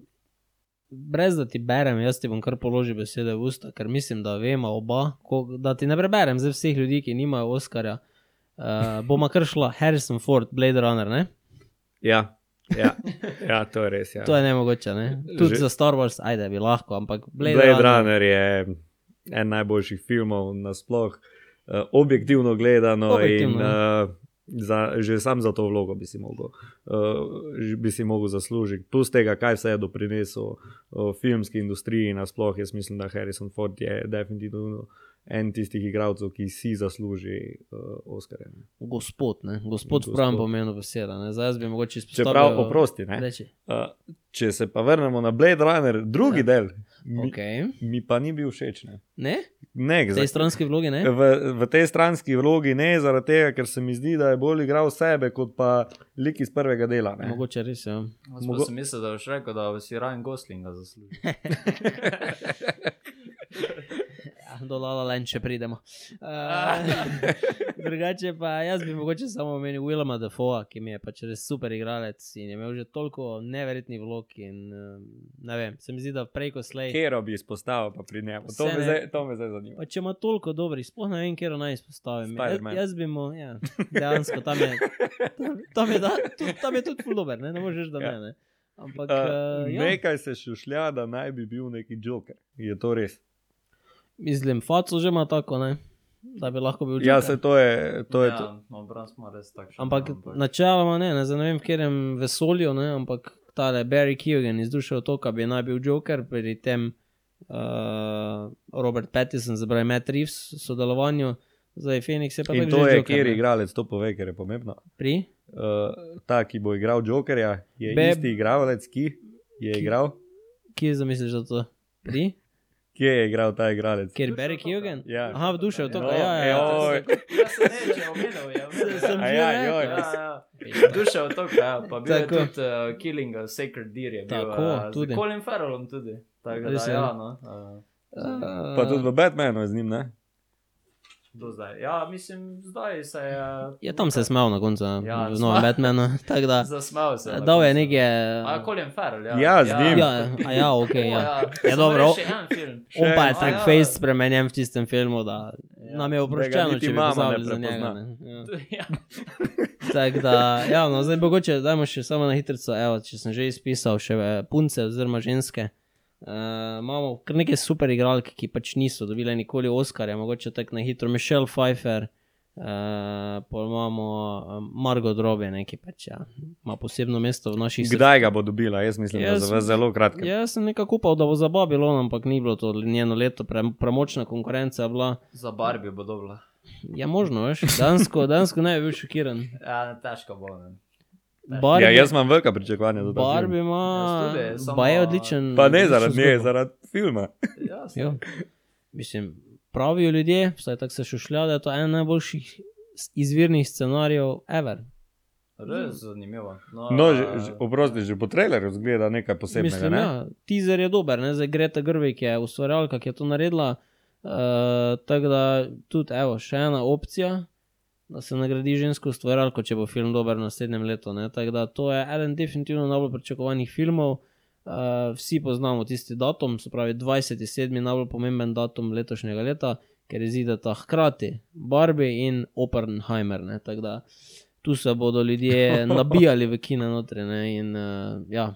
brez da ti berem, jaz ti bom kar položil besede v usta, ker mislim, da vemo oba. Ko, da ti ne preberem za vseh ljudi, ki nimajo Oscarja. Uh, bomo kar šla Harrison Ford, Blade Runner. Ne?
Ja, ja, ja, to je res. Ja.
To je nemogoče. Ne? Tudi
Že-
za Star Wars, ajde bi lahko, ampak Blade,
Blade
Runner.
Runner je en najboljših filmov nasploh, uh, objektivno gledano.
Objektivno,
in,
ja.
uh, za, že sam za to vlogo bi si mogel, uh, bi si mogel zaslužiti. Plus tega, kaj vse je doprinesel uh, filmski industriji nasploh, jaz mislim, da Harrison Ford je definitivno en tistih igralcev, ki si zasluži uh, Oscarja.
Gospod, ne? gospod
Gospod.
pravem pomenu besede. ne. Zdaj jaz bi mogoče izpostavil.
Čeprav, oprosti, ne.
Reči.
Uh, če se pa vrnemo na Blade Runner, drugi ja. del, mi,
Okay.
mi pa ni bil všeč. Ne,
Ne?
ne
V tej stranski vlogi ne?
v, v tej stranski vlogi ne, zaradi tega, ker se mi zdi, da je bolj igral sebe kot pa lik iz prvega dela. Ne.
Mogoče res je. Ja.
Mogo-
sem mislil, da boš rekel, da si Ryan Goslinga zasluži.
Ja, do Lala Len, če pridemo. Uh, drugače pa jaz bi mogoče samo omenil Willema Defoe, ki mi je pač res super igralec in je imel že toliko neverjetnih vlog. In, uh, ne vem, se mi zdi, da prej ko slej.
Kero bi izpostavil pa pri njemu. To me, zdaj, to me zdaj zanima.
Pa če ima toliko dobrih, sploh ne vem, kje naj izpostavim. Jaz, jaz bi mu, ja, dejansko tam je, tam, tam je, da, tu, tam je tudi dober, ne, ne moreš, da
Ja.
ne. ne. Ampak
Uh,
uh, ja,
nekaj se šušlja, da naj bi bil neki joker. Je to res?
Mislim, Faco že ima tako, ne, da bi lahko bil
Ja,
Joker.
se to je. To je to.
ja, no, obraz smo res takšen.
Ampak načeloma ne, ne, ne vem, v katerem vesolju, ne, ampak tale Barry Keoghan iz duše otoka bi naj bil Joker, pri tem uh, Robert Pattinson, zdaj Matt Reeves v sodelovanju, zdaj Phoenix je pa
In
tako
to je,
Joker,
kjer
ne.
igralec to pove, ker je pomembno.
Pri?
Uh, ta, ki bo igral Jokerja, je
Be-
Be isti igralec, ki je igral.
Kje zamisliš, da to? Pri?
Kje je igral ta igralec?
Kjer Barry Keoghan?
Ja.
Aha, v duše otoka,
No,
ja, ja. ja.
Jaz sem neče omenil, ja.
Sem že
ja,
rekel.
Ja, ja. Duša od toga, ja. pa bil
Tako.
je tudi uh, Killing a Sacred Deer, je bil
Tako,
uh,
tudi.
Colin Farrellom tudi. Tako da, ja, no. Uh,
Uh,
Pa tudi v Batmanu je z njim, ne?
Do zdaj. Ja, mislim, zdaj se je.
Je tam se smel na koncu,
Ja,
ja, novem Batmanu, da.
Zasmel se. na
Dal je neke.
A, Colin Farrell, ja.
Ja, z njim.
Ja, a ja, ok, ja.
ja.
Ja, dobro. On pa je tak
ja.
face spremenjen v tistem filmu, da
Ja.
nam je oproščeno, če bi pozabili za njega.
prepozna.
Ne? Ja.
Ja.
Tako da, ja, no, zdaj mogoče dajmo še samo na hitro, evo, če sem že izpisal še eh, punce oziroma ženske. Uh, imamo kar nekaj super igralk, ki pač niso dobile nikoli Oscarja, mogoče tako na hitro Michelle Pfeiffer, uh, pol imamo uh, Margot Robbie, neki pač, ja, ima posebno mesto v naših srcih.
Kdaj ga bo dobila? Jaz mislim,
Jaz-
da za zelo kratko.
Jaz sem nekako upal, da bo za Babylon, ampak ni bilo to njeno leto, pre, premočna konkurenca je bila.
Za Barbie bo dobila.
Je možno, veš, dansko, dansko ne bi bil šokiran.
Ja, težko bo. Ne.
Barbie,
Ja, jaz imam velika pričakovanja za to.
Barbie ima, pa je odličen.
Pa ne zaradi nje, zaradi filma.
Ja,
Ja. Mislim, pravijo ljudje, vsaj tako se šušlja, da je to eden najboljših izvirnih scenarijev ever.
Res zanimivo. No,
No, že, že, oprosti, že po trailerju zgleda nekaj posebnega.
Mislim,
ne?
ja, teaser je dober, ne? zdaj Greta Grvik je ustvarjalka, ki je to naredila. Uh, tako da tudi, evo, še ena opcija, da se nagradi žensko ustvarjalko, če bo film dober naslednjem letu. ne. Tako da to je eden definitivno najbolj pričakovanih filmov. Uh, vsi poznamo tisti datum, se pravi 27. najbolj pomemben datum letošnjega leta, ker izideta hkrati Barbie in Oppenheimer. ne. Tako da tu se bodo ljudje nabijali v kino notri. ne, In, uh, ja,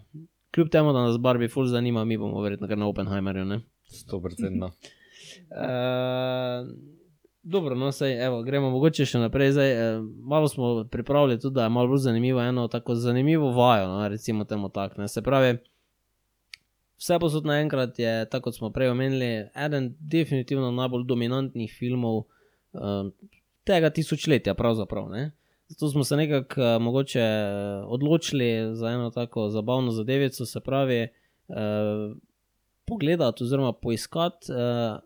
kljub temu, da nas Barbie ful zanima, mi bomo verjetno kar na Oppenheimerju. ne.
100%.
Uh, dobro, no, sej, evo, gremo mogoče še naprej. Zdaj, eh, malo smo pripravili tudi, da je malo bolj zanimivo, eno tako zanimivo vajo, no, recimo temu tako. ne. Se pravi, vse posod naenkrat je, tako kot smo prej omenili, eden definitivno najbolj dominantnih filmov uh, tega tisočletja, pravzaprav. Ne. Zato smo se nekako uh, mogoče eh, odločili za eno tako zabavno zadevico, se pravi, uh, pogledati oziroma poiskati uh,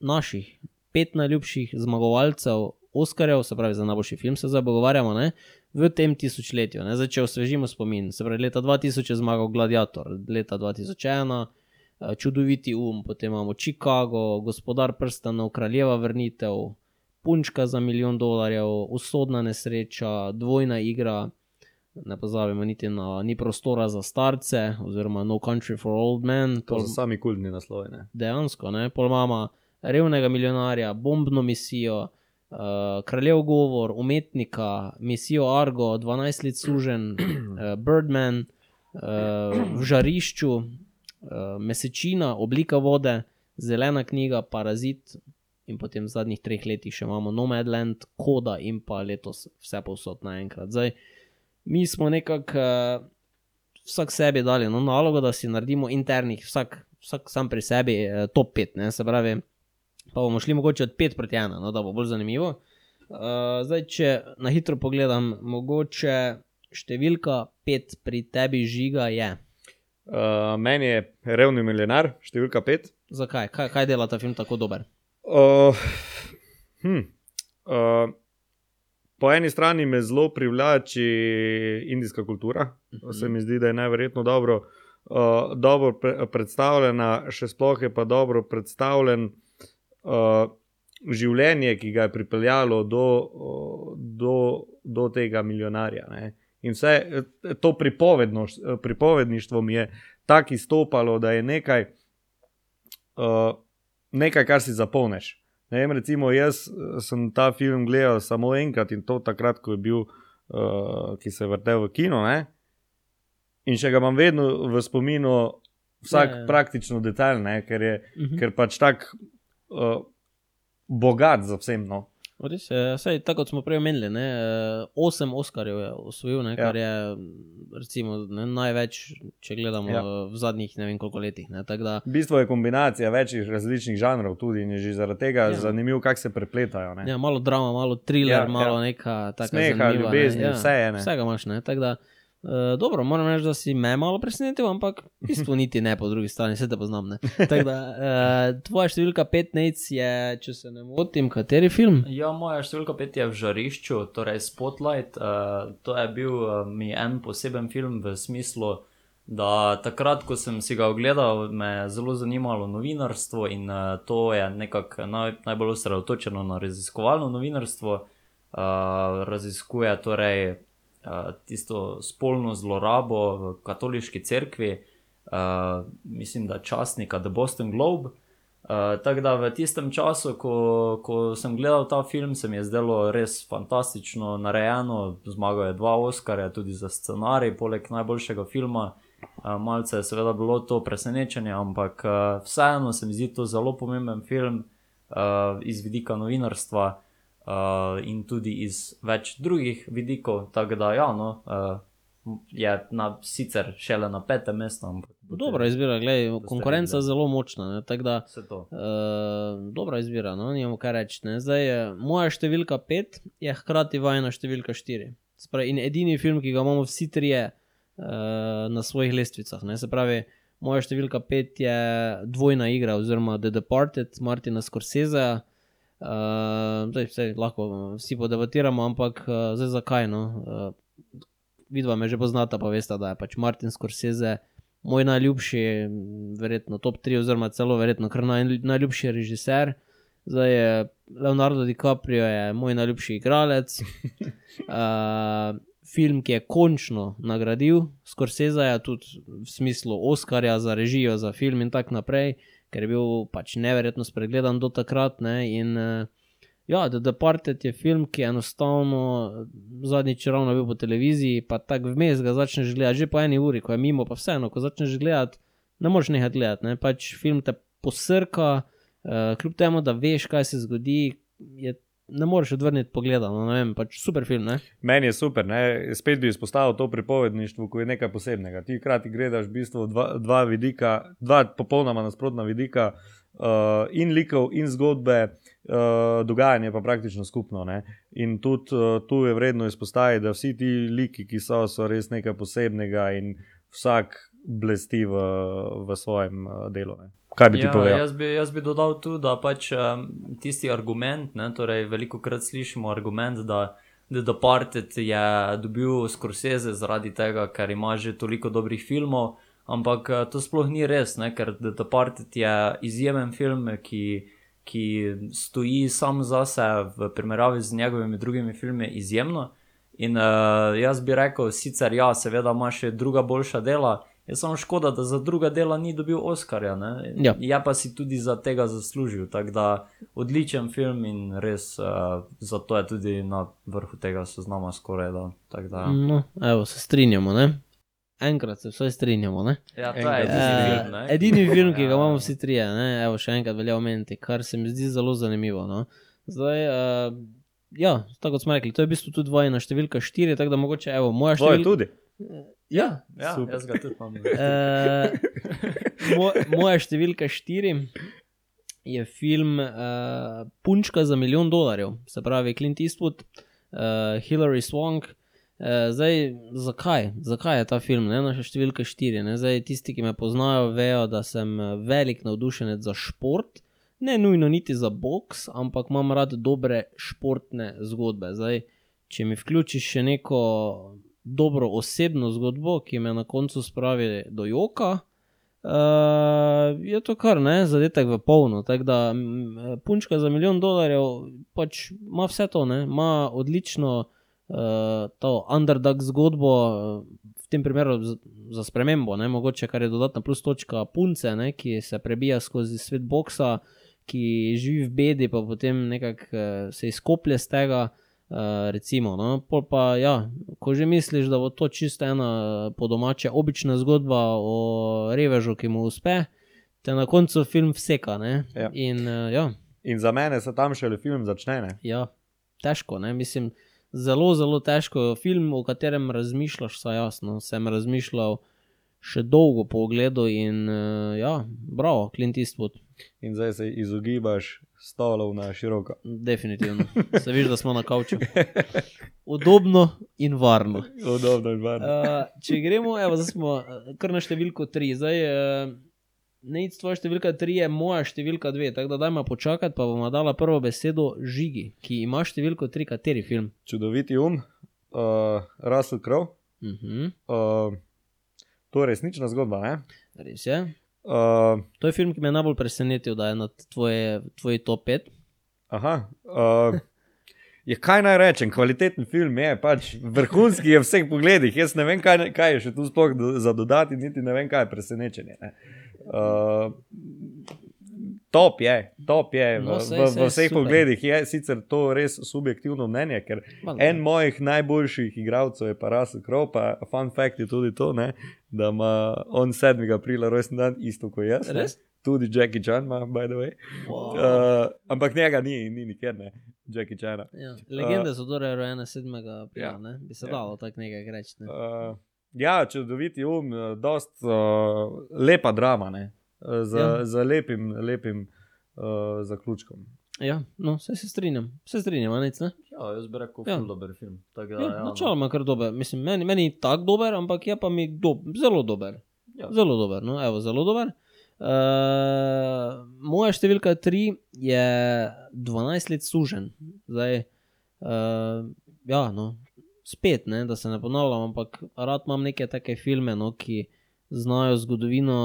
naših pet najljubših zmagovalcev Oscarjev, se pravi za najboljši film, se zdaj pogovarjamo, ne, v tem tisočletju. Ne. Zdaj, če osvežimo spomin, se pravi, leta 2000 je zmagal Gladiator, leta 2001 eh, Čudoviti um, potem imamo Chicago, Gospodar prstanov, Kraljeva vrnitev, Punčka za milijon dolarjev, Usodna nesreča, Dvojna igra. Ne pozabimo niti na Ni prostora za starce, oziroma No Country for Old Men.
To
Pol-
so sami kultni naslovi. Ne?
dejansko, ne, pol imamo revnega milijonarja, bombno misijo, uh, kraljev govor, umetnika, misijo Argo, 12 let sužen, uh, Birdman, uh, v žarišču, uh, mesečina, oblika vode, zelena knjiga, parazit. In potem v zadnjih treh letih še imamo Nomadland, Koda in pa letos vse povsod naenkrat. Zdaj, mi smo nekako uh, vsak sebi dali no, nalogo, da si naredimo internih, vsak, vsak sam pri sebi, eh, top 5, ne, se pravi, pa bomo šli mogoče od 5 proti 1, no, da bo bolj zanimivo. Uh, zdaj, če na hitro pogledam, mogoče številka 5 pri tebi žiga je.
Uh, meni je revni milijonar, številka pet.
Zakaj? Kaj, kaj dela ta film tako dober?
Uh, hm, uh, po eni strani me zelo privlači indijska kultura,
Mhm.
se mi zdi, da je najverjetno dobro, uh, dobro pre predstavljena, še sploh je pa dobro predstavljen uh, življenje, ki ga je pripeljalo do, uh, do, do tega milijonarja. Ne. In vse eh, to pripovedništvo mi je tako izstopalo, da je nekaj, uh, nekaj kar si zapolneš. Ne vem, recimo, jaz sem ta film gledal samo enkrat in to takrat, ko je bil, uh, ki se je vrtel v kino. Ne? In še ga imam vedno v spominu, vsak
Ja, ja.
praktično detajl, ne? ker je
Mhm.
ker pač tako uh, bogat za vsem. No.
Res je, saj, tako kot smo prej omenili, ne, eh, osem Oscarjev je osvojil, ne,
Ja.
kar je recimo, ne, največ, če gledamo
Ja.
ja. v zadnjih ne vem koliko letih. Ne, da,
V bistvu je kombinacija večjih različnih žanrov tudi in je že zaradi tega
Ja.
ja. zanimivo, kako se prepletajo. Ne?
ja, malo drama, malo thriller,
Ja,
ja, malo
ja.
ja. neka taka
Smeha,
zanimiva,
ljubezni,
ne, ja,
vse je, ne.
Vsega imaš, ne, tako da. Uh, dobro, moram reči, da si me malo presenetil, ampak v bistvu niti ne po drugi strani, vse te poznam. da, uh, tvoja številka 15 je, če se ne motim, kateri film?
Ja, moja številka 5 je v žarišču, torej Spotlight. Uh, to je bil uh, mi en poseben film v smislu, da takrat, ko sem si ga ogledal, me je zelo zanimalo novinarstvo in uh, to je nekako naj, najbolj osredotočeno na raziskovalno novinarstvo. Uh, raziskuje torej uh, tisto spolno zlorabo v katoliški cerkvi, uh, mislim, da časnika The Boston Globe. Uh, tako da v tistem času, ko, ko sem gledal ta film, se mi je zdelo res fantastično narejeno. Zmagal je dva Oscarja, tudi za scenarij, poleg najboljšega filma. Uh, malce je seveda bilo to presenečenje, ampak uh, vseeno se mi zdi to zelo pomemben film uh, iz vidika novinarstva. Uh, in tudi iz več drugih vidikov. Tako da, ja, no, uh, je na, sicer šele na petem mestu.
Dobra izbira, gledaj, konkurenca je zelo močna. Ne, tako da. Uh, dobra izbira, no, nimamo kaj reči. ne. Zdaj, je, moja številka 5 je hkrati vajna številka 4. Spravi, in edini film, ki ga imamo vsi trije uh, na svojih lestvicah. Ne. Se pravi, moja številka 5 je dvojna igra, oziroma The Departed, Martina Scorsese. Uh, zdaj, vse, lahko vsi podebatiramo, ampak uh, zdaj zakaj? No? Uh, vidva me že poznata, pa veste, da je pač Martin Scorsese moj najljubši, m, verjetno top 3, oziroma celo verjetno kar naj, najljubši režiser. Zdaj je Leonardo DiCaprio je moj najljubši igralec. Uh, film, ki je končno nagradil Scorseseja, tudi v smislu Oscarja za režijo, za film in tako naprej, ker je bil pač neverjetno spregledan do takrat. Ne, in, uh, Ja, The Departed je film, ki je enostavno zadnjič ravno bil po televiziji, pa tako vmes ga začneš gledati, že po eni uri, ko je mimo, pa vseeno, ko začneš gledati, ne moreš nehati gledati. Ne? Pač film te posrka, uh, kljub temu, da veš, kaj se zgodi, je, ne moreš odvrniti pogleda. No, vem, pač super film. Ne?
Meni je super, ne? spet bi izpostavil to pripovedništvo, ko je nekaj posebnega. Ti hkrati gledaš v bistvu dva, dva vidika, dva popolnoma nasprotna vidika, uh, in likov, in zgodbe, uh, dogajanje pa praktično skupno. Ne? In tudi uh, tu je vredno izpostaviti, da vsi ti liki, ki so, so res nekaj posebnega in vsak blesti v, v svojem uh, delu. Ne? Kaj bi ti
Ja,
povedal?
jaz, bi, jaz bi dodal tu, da pač um, tisti argument, ne, torej veliko krat slišimo argument, da The Departed je dobil Scorsese zaradi tega, ker ima že toliko dobrih filmov, ampak eh, to sploh ni res, ne, ker The Departed je izjemen film, ki, ki stoji sam zase v primerjavi z njegovimi drugimi filmi izjemno. In uh, jaz bi rekel, sicer ja, seveda ima še druga boljša dela, je samo škoda, da za druga dela ni dobil Oscarja. ne.
Ja.
Je pa si tudi za tega zaslužil. Tako da odličen film in res uh, zato je tudi na vrhu tega seznama skoraj da. Tako Da,
No, evo, se strinjamo. Ne? Enkrat se vsaj strinjamo. Ne?
ja, to
Enkrat
je edini
Eh,
film. ne,
edini
ki-
film, ki ga
Ja,
imamo vsi trije, ne? Evo, še enkrat velja omeniti, kar se mi zdi zelo zanimivo. No? Zdaj, uh, ja, tako kot smo rekli, to je v bistvu tudi dvojna številka štiri, tako da mogoče, evo, moja
Tvoje
številka.
tudi.
Ja, ja
Super.
jaz ga tudi imam.
Uh, mo, moja številka štiri je film uh, Punčka za milijon dolarjev, se pravi Clint Eastwood, uh, Hilary Swank. Uh, zdaj, zakaj? zakaj je ta film, ne naša številka štiri? Ne? Zdaj, tisti, ki me poznajo, vejo, da sem eh, velik navdušenec za šport, ne nujno niti za boks, ampak imam rad dobre športne zgodbe. Zdaj, če mi vključiš še neko dobro osebno zgodbo, ki me na koncu spravi do joka, uh, je to kar ne, zadetek v polno. Tako da m, punčka za milijon dolarjev pač ima vse to, ima odlično uh, to underdog zgodbo, uh, v tem primeru za spremembo, ne, mogoče kar je dodatna plus točka punce, ne, ki se prebija skozi svet boksa, ki živi v bedi, pa potem nekako uh, se izkoplje z tega. Uh, recimo, no, pol pa, ja, ko že misliš, da bo to čisto ena po domače obična zgodba o revežu, ki mu uspe, te na koncu film vseka. ne.
Ja.
In uh, ja,
In za mene se tam šele film začne. Ne?
ja, težko, ne? mislim, zelo, zelo težko. Film, o katerem razmišljaš, saj jasno, sem razmišljal še dolgo po ogledu in uh, ja, bravo, Clint Eastwood.
In zdaj se izogibaš stolov na široko.
Definitivno. Se vidiš, da smo na kavču. Udobno in varno.
Udobno in varno.
Uh, če gremo, evo, zdaj smo eh, kar na številko 3. Zdaj, uh, ne iz tvoje številka 3 je moja številka 2, tako da dajmo počakati, pa bomo dala prvo besedo Žigi, ki ima številko 3, kateri film.
Čudoviti um, uh, Russell Crowe.
Uh -huh,
Uh, to je resnična zgodba. Ne?
res je.
Uh,
To je film, ki me je najbolj presenetil, da je na tvoje, tvoji top 5.
aha. Uh, je, kaj naj rečem, kvaliteten film je, pač vrhunski je v vseh pogledih. Jaz ne vem, kaj, kaj je še tu sploh do, za dodati, niti ne vem, kaj je presenečenje. ne. Uh, top je, top je
No,
v,
sej,
v,
sej,
v vseh
super.
pogledih. Je sicer to res subjektivno mnenje, ker En mojih najboljših igralcev je pa Russell Crowe, pa fun fact je tudi to, ne, da ima on 7. aprila rojsten dan, isto kot jaz. ne.
Res?
tudi Jackie Chan ima, by the way.
Wow.
Uh, ampak njega ni, ni nikjer, ne, Jackie Chana.
Ja. Legende so torej rojene 7. aprila,
Ja.
ne? bi se
Ja.
dalo tako nekaj reči. Ne?
Uh, ja, čudoviti um, uh, dost uh, lepa drama, ne, uh, z,
Ja.
ja. z lepim, lepim uh, zaključkom.
Ja, no, vse se strinjam, se strinjam, a nič, ne?
Ja, jaz bi rekel,
Ja.
ful dober film. Tako da,
Ja,
ja, no.
Načeloma kar dober, mislim, meni, meni ni tako dober, ampak je pa mi do, zelo dober.
Ja.
Zelo dober, no, evo, zelo dober. Uh, moja številka 3 je 12 let sužen. Zdaj, uh, ja, no, spet, ne, da se ne ponavljam, ampak rad imam neke take filme, no, ki znajo zgodovino,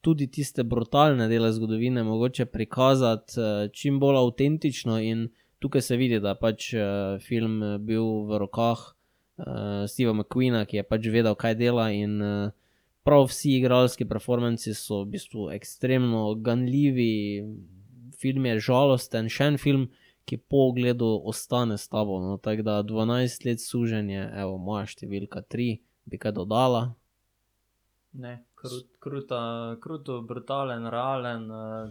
tudi tiste brutalne dele zgodovine, mogoče prikazati uh, čim bolj avtentično. In tukaj se vidi, da je pač uh, film eh, bil v rokah Steva McQueena, ki je pač vedel, kaj dela. In, prav vsi igralski performanci so v bistvu ekstremno ganljivi, film je žalosten, še en film, ki po ogledu ostane s tabo. No, tako da 12 let suženje, evo, moja številka 3, bi kaj dodala.
Ne, krut, kruta, kruto, brutalen, realen. Uh,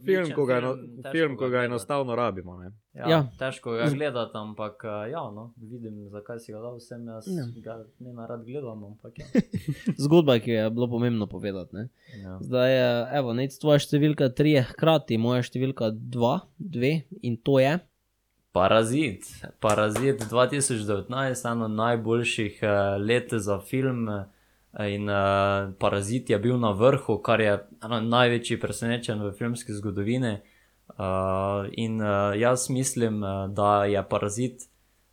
Film, ko ga, eno,
težko
film, ko ga
gledati.
enostavno rabimo. Ne.
Ja,
Ja.
Težko ga gledati, ampak uh, ja, no, vidim, zakaj si ga dal vsem. Jaz
Ja.
ga ne narad gledam, ampak ja.
Zgodba, ki je bilo pomembno povedati. Ne?
ja.
Zdaj, eh, evo, nec tvoja številka 3 je hkrati moja številka 2, 2 in to je.
Parazit. Parazit 2019, eno najboljših let za film. eh, In uh, Parazit je bil na vrhu, kar je eno največji presenečen v filmski zgodovini. Uh, in uh, jaz mislim, da je Parazit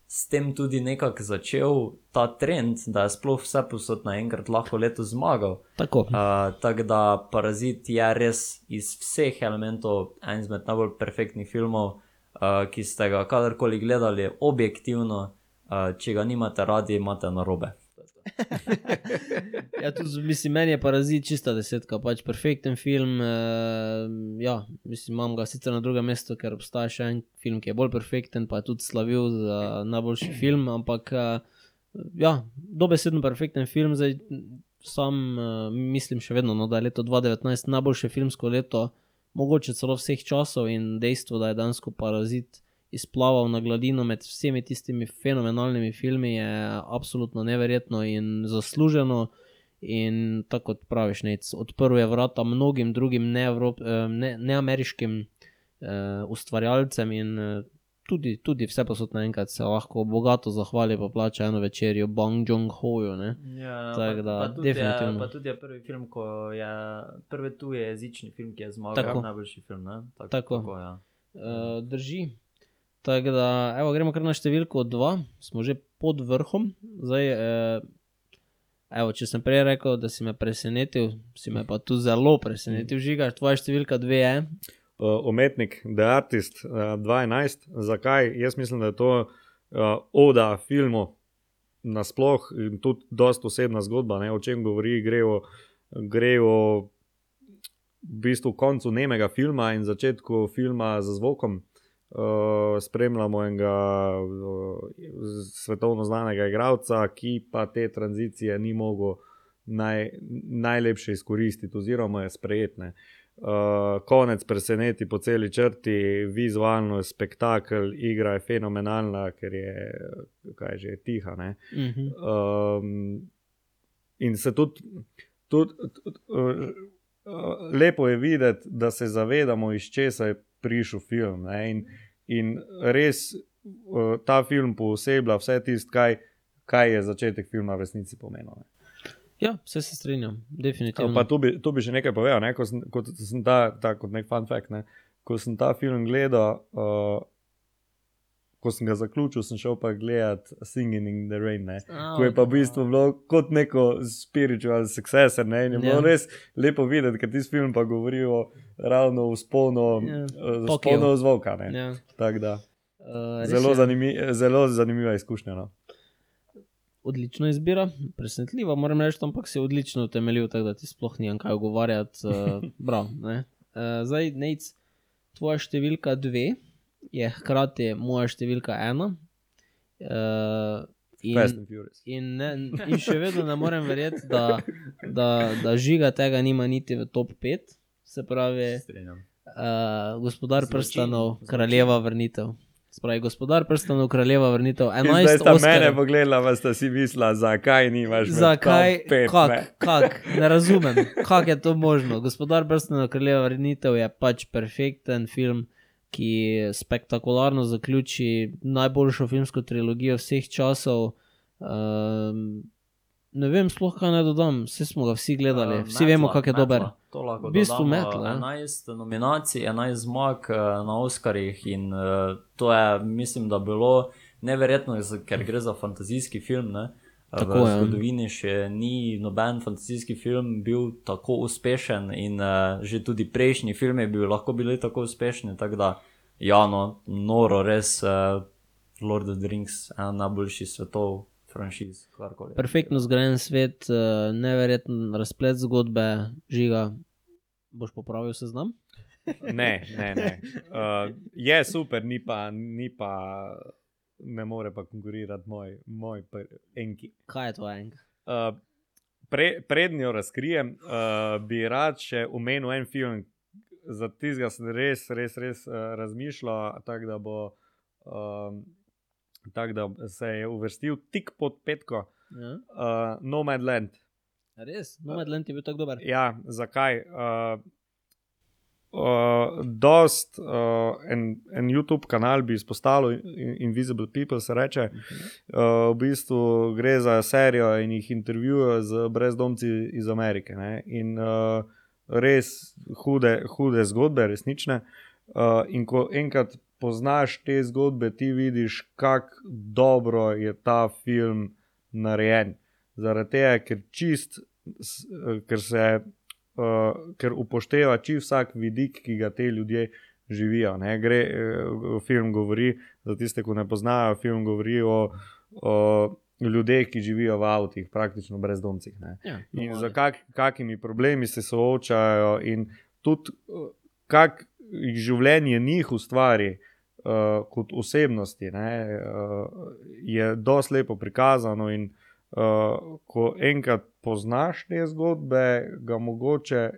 s tem tudi nekako začel ta trend, da je sploh vse posod naenkrat lahko letos zmagal.
Tako.
Uh, tako da Parazit je res iz vseh elementov en izmed najbolj perfektnih filmov, uh, ki ste ga kadarkoli gledali, objektivno, uh, če ga nimate radi, imate narobe.
Ja, tudi, mislim, meni je parazit čista desetka, pač perfekten film. Uh, ja, mislim, imam ga sicer na drugem mestu, ker obstaja še en film, ki je bolj perfekten, pa je tudi slavil za najboljši film. Ampak, uh, ja, dobesedno perfekten film. Zdaj, sam uh, mislim še vedno, no, da je leto 2019 najboljše filmsko leto, mogoče celo vseh časov in dejstvo, da je dansko parazit. Izplaval na gladino med vsemi tistimi fenomenalnimi filmi, je absolutno neverjetno in zasluženo. In tako kot praviš, nec, odprl je vrata mnogim drugim neevro- eh, ne- neameriškim ne uh, ustvarjalcem, in uh, tudi, tudi vse posod naenkrat se lahko bogato zahvali, pa plača eno večerjo Bang Jong-hoju.
Ja,
Tako
pa,
da,
pa, tudi je,
definitivno.
pa tudi je prvi film, ko je prvi tuje jezični film, ki je zmagal,
Tako.
tako najboljši film. ne? Tako,
Tako.
tako ja.
Uh, drži. Tako da, evo, gremo kar na številko 2, smo že pod vrhom. Zdaj, uh, evo, če sem prej rekel, da si me presenetil, si me pa tu zelo presenetil, žiga, tvoja številka 2 je.
uh, umetnik, The Artist uh, 2011. Zakaj? Jaz mislim, da je to uh, oda filmu nasploh in tudi dosta osebna zgodba, ne, o čem govori. Gre o, gre o v bistvu koncu nemega filma in začetku filma z zvokom. Uh, spremljamo enega uh, svetovno znanega igralca, ki pa te tranzicije ni mogel naj, najlepše izkoristiti, oziroma je sprejetne. Uh, konec preseneti po celi črti, vizualno je spektakel, igra je fenomenalna, ker je, kaj že, tiha. Ne?
Uh -huh.
Um, in se tudi, tudi tudi uh, uh, lepo je videti, da se zavedamo, iz česa je prišel film. Ne? In, in res uh, ta film pooseblja vse tisto, kaj, kaj je začetek filma v resnici pomenil. Ne?
Ja, vse se strinjam, definitivno.
Pa tu bi, tu bi še nekaj povedal, ne? ko sem, kot sem ta, ta kot nek fun fact. Ne? Ko sem ta film gledal, uh, ko sem ga zaključil, sem šel pa gledat Singing in the Rain. Ne?
A,
Ko je pa v bistvu bilo kot neko spiritual successor. Ne? In je bilo
Ja.
res lepo videti, ker ti film pa govori o ravno vzponu,
Ja.
yeah.
Tokiju.
vzponu zvoka. ne.
Ja.
Tako da,
Uh,
zelo, zanimi, zelo zanimiva izkušnja. No.
Odlična izbira, presenetljiva, moram reči, ampak si odlično utemeljil, tako da ti sploh nimam kaj govoriti. Uh, prav, ne. uh, zdaj, Nec, tvoja številka dve je hkrati moja številka ena. Uh, in, in, ne, in še vedno ne morem verjeti, da, da, da žiga tega nima niti v top 5. se pravi,
Strenjam.
uh, gospodar
Zločin,
prstanov,
zločin.
kraljeva vrnitev. Spravi, gospodar prstanov, kraljeva vrnitev. 11
sta mene
Oscarjev.
pogledala, pa sta si mislila, zakaj nimaš med
Zakaj?
pet,
Kak,
ne?
kak? Ne razumem, kako je to možno. Gospodar prstanov, kraljeva vrnitev je pač perfekten film, ki spektakularno zaključi najboljšo filmsko trilogijo vseh časov. Um, ne vem, sploh kaj naj dodam, vsi smo ga vsi gledali,
Eh,
vsi vemo,
metla,
kako je
metla.
dober.
To lahko
V bistvu metla, ja.
11 nominacij, 11 zmag eh, na Oscarjih in uh, to je, mislim, da bilo neverjetno, ker gre za fantazijski film. Ne?
Tako,
v
ja.
zgodovini še ni noben fantazijski film bil tako uspešen, in uh, že tudi prejšnji filmi bi lahko bili tako uspešni. Tako da, ja, no, noro, res uh, Lord of the Rings, ena najboljših svetov, franšiz, karkoli.
Perfektno zgrajen svet, uh, neverjeten razplet zgodbe, žiga. Boš popravil seznam?
Ne, ne. ne. Uh, je super, ni pa, ni pa, ne more pa konkurirati moj, moj enki.
Kaj je to enka?
Uh, pre, prednjo jo razkrijem, uh, bi rad še omenil en film, za tistega sem res, res, res uh, razmišljal, tako da bo. Um, Tako da se je uvrstil tik pod petko,
Ja?
uh, Nomadland.
Res, Nomadland je bil tako dober.
Ja, zakaj? Uh, uh, dost, uh, en, en YouTube kanal bi izpostavil, In- Invisible People se reče. Uh, v bistvu gre za serijo in jih intervjujejo z brezdomci iz Amerike. Ne? In uh, res hude, hude zgodbe, resnične. Uh, in ko enkrat poznaš te zgodbe, ti vidiš, kako dobro je ta film narejen. Zaradi tega, ker čist, ker se. Uh, ker upošteva čist vsak vidik, ki ga te ljudje živijo. Ne. Gre, uh, film govori, za tiste, ki ne poznajo, film govori o, o ljudeh, ki živijo v avtih, praktično brezdomcih. Ne.
Ja,
In
nomadi.
z kak, kakimi problemi se soočajo, in tudi uh, kak življenje njih ustvari. Uh, kot osebnosti ne, uh, je dosti lepo prikazano, in uh, ko enkrat poznaš te zgodbe, ga mogoče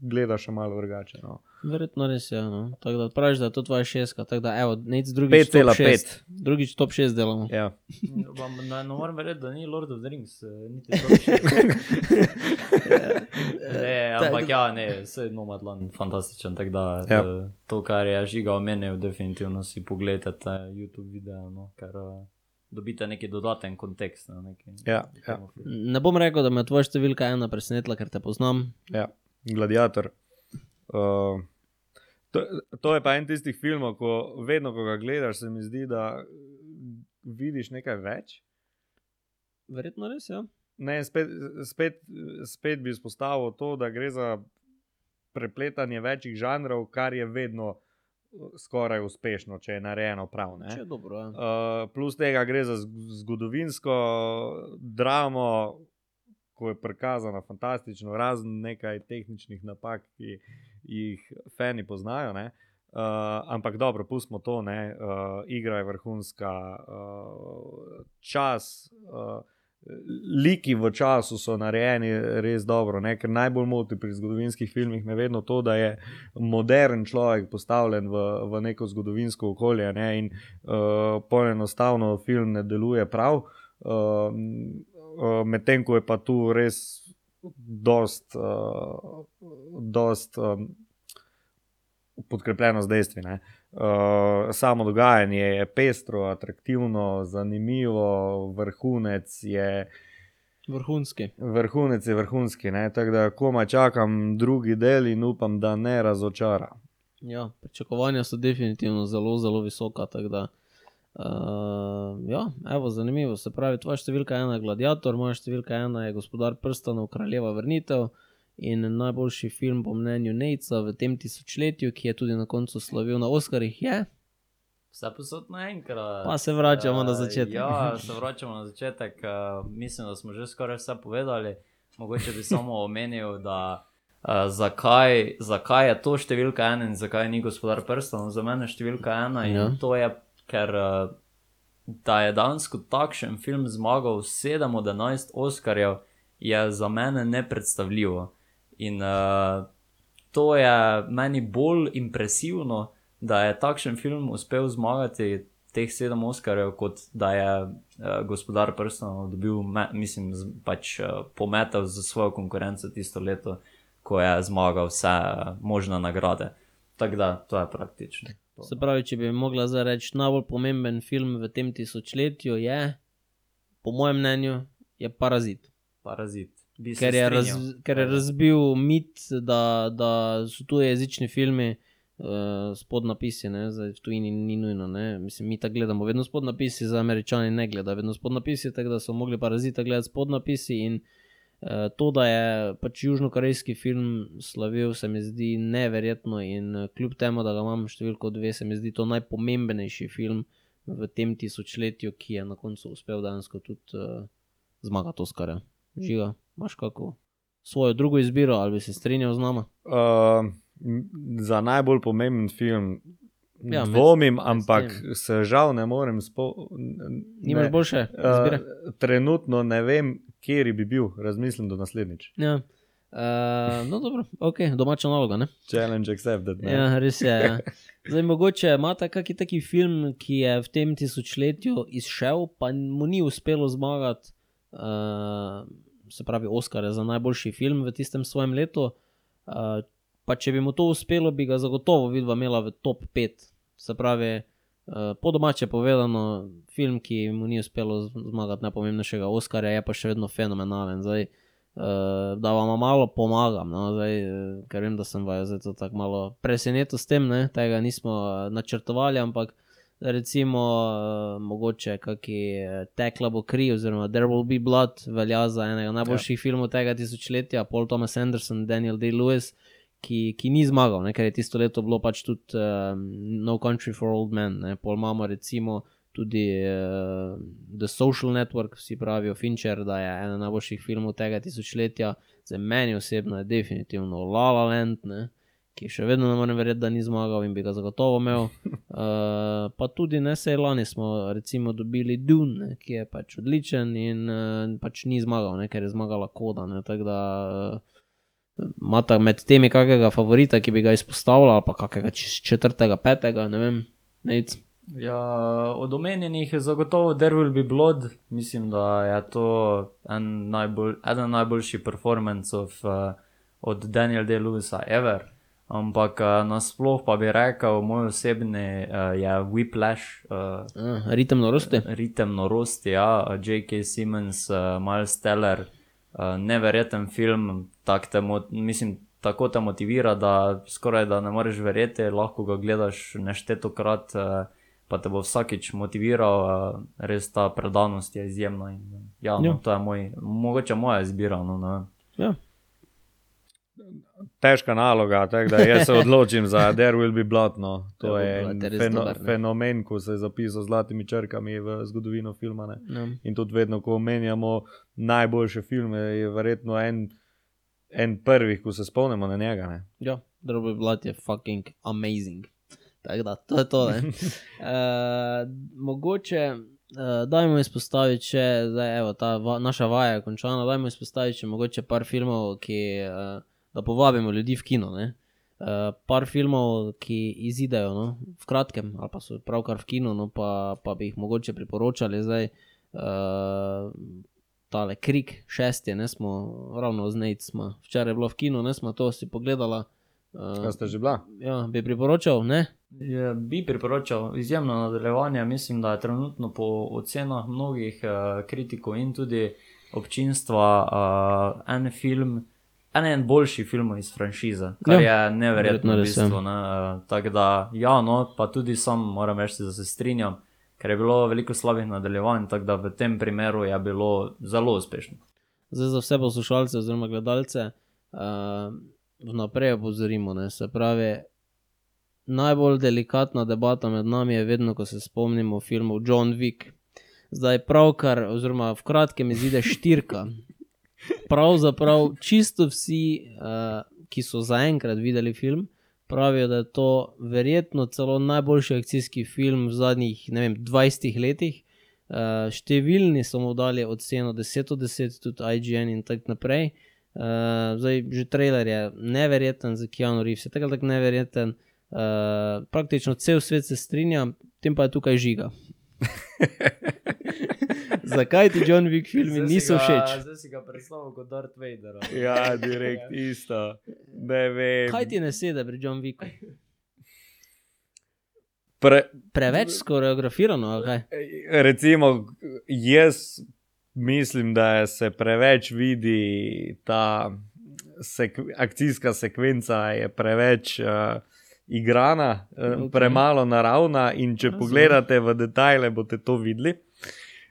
gledaš še malo drugače. No.
Verjetno res je. No. Tako da praviš, da je to tvoja šestka. Tako da, evo, nec drugič. top
5,5.
šest. Drugič top 6 delamo.
Ja.
Vam, ne, ne morem verjeti, da ni Lord of the Rings, eh, niti to ne, ampak ja, ne, vse je Nomadland fantastičen. Tako da
Ja.
to, kar je žiga omenil, definitivno si pogledajte ta YouTube video, no, ker uh, dobite neki dodaten kontekst. No, neki,
Ja, ja.
Ne bom rekel, da me je tvoja številka ena presenetila, ker te poznam.
Ja, gladiator. Uh, to, to je pa en tistih filmov, ko vedno, ko ga gledaš, se mi zdi, da vidiš nekaj več.
Verjetno res, ja.
Ne, spet, spet, spet bi izpostavil to, da gre za prepletanje večjih žanrov, kar je vedno uh, skoraj uspešno, če je narejeno prav. Ne?
Če je dobro. Ja.
Uh, plus tega gre za zg- zgodovinsko dramo, ko je prikazana fantastično, razen nekaj tehničnih napak, ki jih fani poznajo. Ne? Uh, ampak dobro, pustimo to, ne? uh, igra je vrhunska, uh, čas. Uh, Liki v času so narejeni res dobro, ne? ker najbolj moti pri zgodovinskih filmih me vedno to, da je modern človek postavljen v, v neko zgodovinsko okolje ne? in uh, poenostavno film ne deluje prav. Uh, uh, Medtem ko je pa tu res dost, uh, dost um, podkrepljeno z dejstvi. Ne? Uh, samo dogajanje je pestro, atraktivno, zanimivo, vrhunec je.
Vrhunski.
Vrhunec je vrhunski, ne? tako da komaj čakam drugi del in upam, da ne razočara.
Ja, pričakovanja so definitivno zelo, zelo visoka. Da, uh, ja, evo, zanimivo. Se pravi, tvoja številka ena je Gladiator, moja številka ena je Gospodar prstanov, Kraljeva vrnitev. In najboljši film, po mnenju Nejca, v tem tisočletju, ki je tudi na koncu slavil na Oscarjih, je.
Vse posod naenkrat.
Pa se vračamo na
Eh,
začetek.
Ja, se vračamo na začetek. Uh, mislim, da smo že skoraj vse povedali. Mogoče bi samo omenil, da uh, zakaj, zakaj je to številka ena in zakaj ni gospodar prstov. Za mene je številka ena in
Ja.
to je, ker uh, da je dansko takšen film zmagal 7 od 11 Oscarjev, je za mene nepredstavljivo. In uh, to je meni bolj impresivno, da je takšen film uspel zmagati teh sedem Oscarjev, kot da je uh, gospodar prstov dobil, me, mislim, z, pač uh, pometel za svojo konkurenco tisto leto, ko je zmagal vse uh, možne nagrade. Tako da, to je praktično. To.
Se pravi, če bi mogla zdaj reči, najbolj pomemben film v tem tisočletju je, po mojem mnenju, je Parazit.
Parazit. Bi
Ker je, raz, ker je razbil mit, da, da so tujezični filmi uh, s podnapisi, ne? zdaj v tujini ni nujno. Ne? Mislim, mi tako gledamo, vedno s podnapisi, za američani ne gledajo, vedno s podnapisi, tako da so mogli parazita gledati s podnapisi. In uh, to, da je pač južnokorejski film slavil, se mi zdi neverjetno. In uh, kljub temu, da ga imam številko dve, se mi zdi to najpomembnejši film v tem tisočletju, ki je na koncu uspel dejansko tudi uh, zmagati Oskarja. Žiga, imaš kako svojo drugo izbiro ali bi se strinjal z nama?
Uh, m, za najbolj pomemben film
Ja, med-
dvomim,
med
ampak
tem.
se žal ne morem spomniti.
Nimaš boljše izbire?
Uh, trenutno ne vem, kje bi bil, razmislim do naslednjič.
Ja. Uh, no, dobro, ok, domača naloga. Ne?
Challenge accepted. Ne?
Ja, res je. Ja. Zdaj, mogoče imate kakšen taki film, ki je v tem tisočletju izšel, pa mu ni uspelo zmagati, uh, se pravi, Oscar za najboljši film v tistem svojem letu. Uh, pa če bi mu to uspelo, bi ga zagotovo vidva imela v top 5. Se pravi, uh, po domače povedano, film, ki mu ni uspelo zmagati najpomembnejšega Oscarja, je pa še vedno fenomenalen. Zdaj, Uh, da vam malo pomagam, no, zdaj, eh, ker vem, da sem vas zdaj tako malo presenetil s tem, ne, tega nismo eh, načrtovali, ampak recimo uh, mogoče kaki eh, Tekla bo kri oziroma There will be blood velja za enega najboljših ja. filmov tega tisočletja, Paul Thomas Anderson, Daniel Day-Lewis, ki, ki ni zmagal, ne, ker je tisto leto bilo pač tudi um, No Country for Old Men, ne, pol imamo recimo tudi uh, The Social Network, vsi pravijo Fincher, da je eden najboljših filmov tega tisočletja. Za meni osebno je definitivno La La Land, ne, ki še vedno ne morem verjeti, da ni zmagal in bi ga zagotovo imel. Uh, pa tudi ne sej lani smo recimo dobili Dune, ne, ki je pač odličen in uh, pač ni zmagal, ne, ker je zmagala koda. Ne, tako da uh, imata med temi kakega favorita, ki bi ga izpostavljal, ali pa kakega četrtega, petega, ne vem. Nec.
Ja, od omenjenih je zagotovo There Will Be Blood. Mislim, da je to en najbolj, eden najboljših performancev uh, od Daniela Day-Lewisa ever. Ampak uh, nasploh pa bi rekel, moj osebni uh, je Whiplash, uh,
Uh, ritem norosti.
ritem norosti, ja, J.K. Simmons, uh, Miles Teller, uh, neverjeten film, tak te, mislim, tako te motivira, da skoraj da ne moreš verjeti, lahko ga gledaš neštetokrat, uh, pa te bo vsakič motiviral, uh, res ta predanost je izjemna. In, ja, no,
Ja.
to je moj, mogoče moja izbira. No, ne.
Ja.
Težka naloga, tako da jaz se odločim za There Will Be Blood. No. To
There Will
je
Be Blood je
feno,
dober,
fenomen, ko se je zapisal z zlatimi črkami v zgodovino filma. Ne.
Ja.
In tudi vedno, ko omenjamo najboljše filme, je verjetno en, en prvih, ko se spomnimo na njega. Ne.
Ja, drugi blad je fucking amazing. Tako da, to je to. uh, mogoče, uh, dajmo izpostaviti še, zdaj, evo, ta va, naša vaja je končana, dajmo izpostaviti še mogoče par filmov, ki, uh, da povabimo ljudi v kino. Ne? Uh, par filmov, ki izidejo no, v kratkem, ali pa so pravkar v kinu, no, pa, pa bi jih mogoče priporočali. Zdaj, uh, tale krik, šesti, ne smo ravno z Nejcem, včeraj je bilo v kinu, ne smo to si pogledala. Uh,
Kaj ste že bila?
ja, bi priporočal, ne?
Je, bi priporočal izjemno nadaljevanje. Mislim, da je trenutno po ocenah mnogih uh, kritikov in tudi občinstva uh, en film, en boljši film iz franšize, kar
Ja,
je neverjetno
verjetno
v
ja.
bistvu. Ne, Tako da, ja, no, pa tudi sam moram reči, da se strinjam, ker je bilo veliko slabih nadaljevanj, tako da v tem primeru je bilo zelo uspešno.
Zdaj za vse poslušalce oziroma gledalce uh, vnaprej opozorimo. Ne? Se pravi, najbolj delikatna debata med nami je vedno, ko se spomnimo filmov John Wick. Zdaj pravkar, oziroma v kratkem izide štirka. Pravzaprav čisto vsi, uh, ki so zaenkrat videli film, pravijo, da je to verjetno celo najboljši akcijski film v zadnjih vem, 20 letih. Uh, številni so mu dali oceno 10 od 10, tudi IGN in tako naprej. Uh, zdaj, že trailer je neverjeten za Keanu Reeves, je tako ali tako neverjeten. Uh, praktično cel svet se strinja, tem pa je tukaj žiga. Zakaj ti John Wick filmi niso všeč?
Zdaj si ga predstavljal kot Darth Vader.
Ja, direkt isto. Ne vem.
Kaj ti ne sedi pri John Wicku?
Pre,
Preveč skoreografirano, ali kaj?
recimo, jaz mislim, da se preveč vidi ta sek, akcijska sekvenca, je preveč uh, igrana,
Ok.
okay. premalo naravna. In če
Razumem.
pogledate v detajle, boste to videli.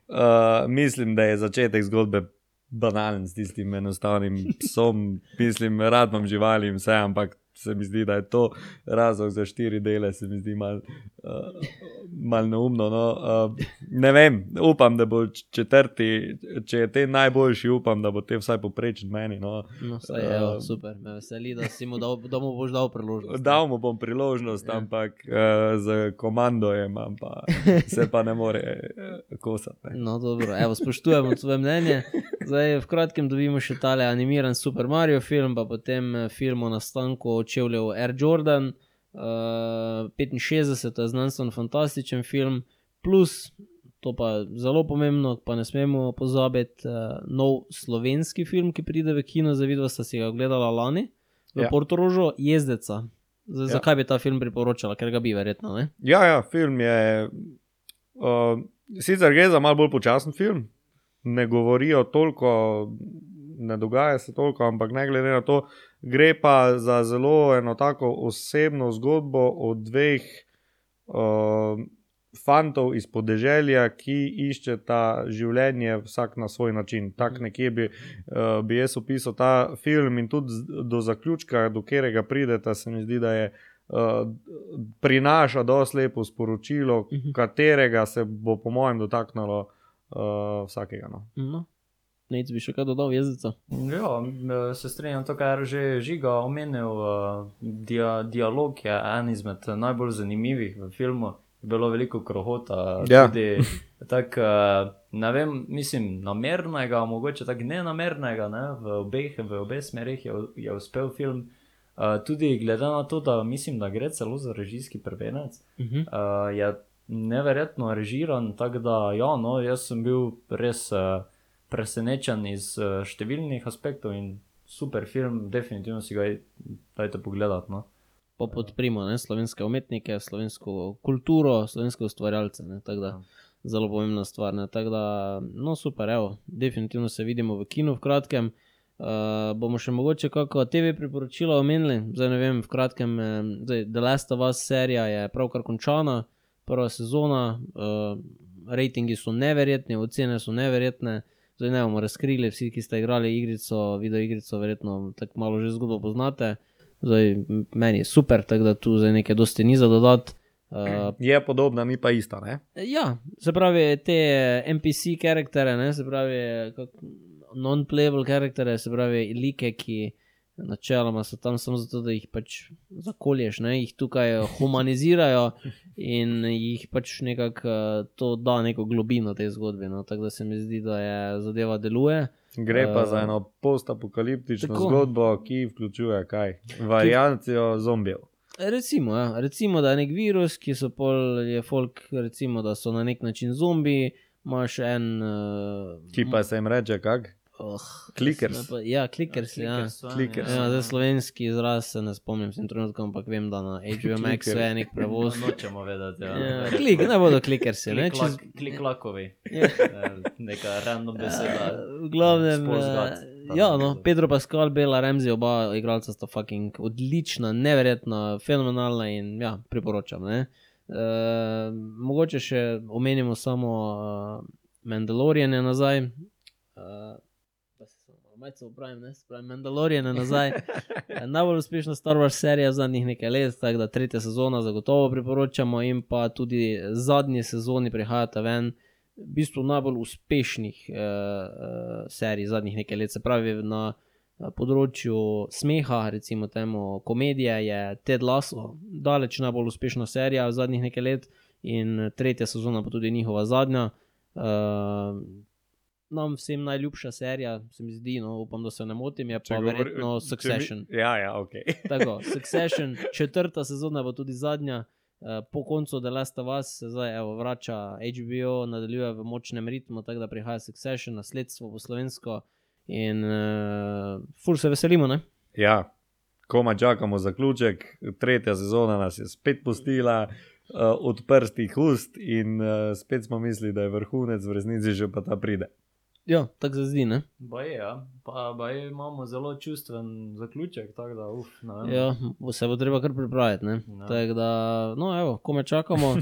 Uh, mislim, da je začetek zgodbe banalen s tistim enostavnim psom. Mislim, rad imam živali in vse, ampak se mi zdi, da je to razlog za štiri dele, se mi zdi malo uh, mal neumno. No. Uh, ne vem, upam, da bo četrti, če je te najboljši, upam, da bo te vsaj poprečen meni. No.
No, saj je, evo, super, me veseli, da, mu dal, da mu boš dal priložnost.
Dal mu bom priložnost,
Ja.
ampak uh, z komandojem pa, se pa ne more uh, kosati. Ne.
No, dobro, evo, spoštujemo tvoje mnenje. Zdaj, v kratkem dobimo še tale animiran Super Mario film, pa potem eh, film o nastanku čevljev Air Jordan. Uh, 65 to je znanstveno fantastičen film, plus, to pa zelo pomembno, pa ne smemo pozabiti, uh, nov slovenski film, ki pride v kino, za vidva sta si ga gledala lani v ja.
Ja.
Portorožu, Jezdeca. Zdaj, ja.
Ja.
Zakaj bi ta film priporočala, ker ga bi verjetno, ne?
Ja, ja, film je. Uh, sicer gre za malo bolj počasen film, ne govorijo toliko, ne dogaja se toliko, ampak ne glede na to, gre pa za zelo eno tako osebno zgodbo o dveh uh, fantov iz podeželja, ki iščeta življenje vsak na svoj način. Tako nekje bi, uh, bi jaz opisal ta film in tudi do zaključka, do katerega prideta, se mi zdi, da je. Uh, prinaša dosti lepo sporočilo,
Mhm.
katerega se bo, po mojem, dotaknilo uh, vsakega. No.
No. Nec bi še kaj dodal, jezdeca.
Ja, se strinjam to, kar že žiga omenil. Uh, dia, dialog je en izmed najbolj zanimivih v filmu. Je bilo veliko krohota,
Ja.
tudi tako, uh, ne vem, mislim, namernega, mogoče tako nenamernega, ne? v obeh, v obeh smerih je, je uspel film. Uh, tudi glede na to, da mislim, da gre celo za režijski prvenec,
Uh -huh.
uh, je neverjetno režiran. Tako da, ja, no, jaz sem bil res uh, presenečen iz uh, številnih aspektov in super film, definitivno si ga dajte pogledati. No.
Pa podprimo ne, slovenske umetnike, slovensko kulturo, slovenske ustvarjalce. Ne,
Ja.
zelo pomembna stvar. Ne, da, no, super, evo, definitivno se vidimo v kinu v kratkem. Uh, bomo še mogoče kako TV priporočila omenili, zdaj ne vem, v kratkem. eh, Zdaj, The Last of Us serija je pravkar končana, prva sezona, uh, rejtingi so neverjetni, ocene so neverjetne. Zdaj ne bomo razkrili, vsi, ki ste igrali igrico, video igrico, verjetno tako malo že zgodbo poznate. Zdaj, meni je super, tako da tu zdaj nekaj dosti ni za dodati. Uh,
Je podobna, ni pa ista. Ne?
ja, se pravi, te NPC karaktere, ne, se pravi, non-playable karaktere, se pravi, like, ki načeloma so tam samo zato, da jih pač zakolješ, ne, jih tukaj humanizirajo in jih pač nekako eh, to da neko globino tej zgodbi. No, tako da se mi zdi, da je zadeva deluje.
Gre pa
Eh,
za eno postapokaliptično
tako.
zgodbo, ki vključuje kaj? Variacijo zombijev.
Recimo, ja, recimo, da je nek virus, ki so pol, je folk, recimo, da so na nek način zombiji, imaš en. Uh,
Ki pa se jim reče, kak?
Oh,
Klikers.
Ja, klikers. Ja,
Klikers eni,
Klikers.
ja, zdaj slovenski izraz se ne spomnim, sem trenutno, ampak vem, da na HBO Max je nek prevoz.
No, nočemo vedeti. Ja.
Ja, klik, ne bodo klikersi. Ne, čez,
Klik, klik lakovi.
Ja.
Eh, Neka random beseda.
v glavnem, eh, ja, no, Pedro Pascal, Bela Remzi, oba igralca sta fucking odlična, neverjetna, fenomenalna in ja, priporočam. Ne? Uh, mogoče še omenimo samo uh, Mandaloriane nazaj. Uh, pa malo upravim, ne, se pravi Mandaloriane nazaj. Eh, Najbolj uspešna Star Wars serija zadnjih nekaj let, tako da tretja sezona zagotovo priporočamo, in pa tudi zadnji sezoni prihajata ven. V bistvu najbolj uspešnih uh, uh, serij zadnjih nekaj let, se pravi na uh, področju smeha, recimo temu komedije, je Ted Lasso, daleč najbolj uspešna serija zadnjih nekaj let, in tretja sezona pa tudi njihova zadnja. Uh, nam vsem najljubša serija, se mi zdi, no, upam, da se ne motim, je
Če
pa
govori-
verjetno
če mi-
Succession.
Ja, ja, ok.
Tako, Succession, četrta sezona bo tudi zadnja. eh, Po koncu The Last of Us se zdaj evo, vrača HBO, nadaljuje v močnem ritmu, tako da prihaja Succession, nasledstvo po slovensko. In uh, ful se veselimo, ne?
Ja, koma čakamo zaključek, tretja sezona nas je spet pustila. Uh, odprtih ust, in uh, spet smo mislili, da je vrhunec, v resnici že pa ta pride.
Ja, tako se zdi, ne?
Baje, ja. pa baje imamo zelo čustven zaključek, da, uf.
Ja, bo- se bo treba kar pripraviti.
Ja.
Da, no, evo, ko me čakamo. uh,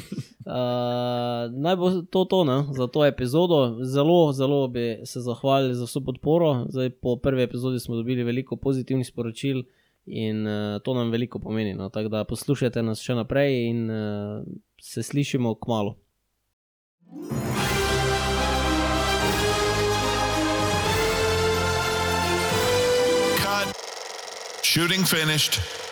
naj bo to to, ne, za to epizodo. Zelo, zelo bi se zahvalili za vso podporo. Zdaj, po prvi epizodi smo dobili veliko pozitivnih sporočil in uh, to nam veliko pomeni. No? Tako da poslušajte nas še naprej in uh, se slišimo k malu.
Shooting finished.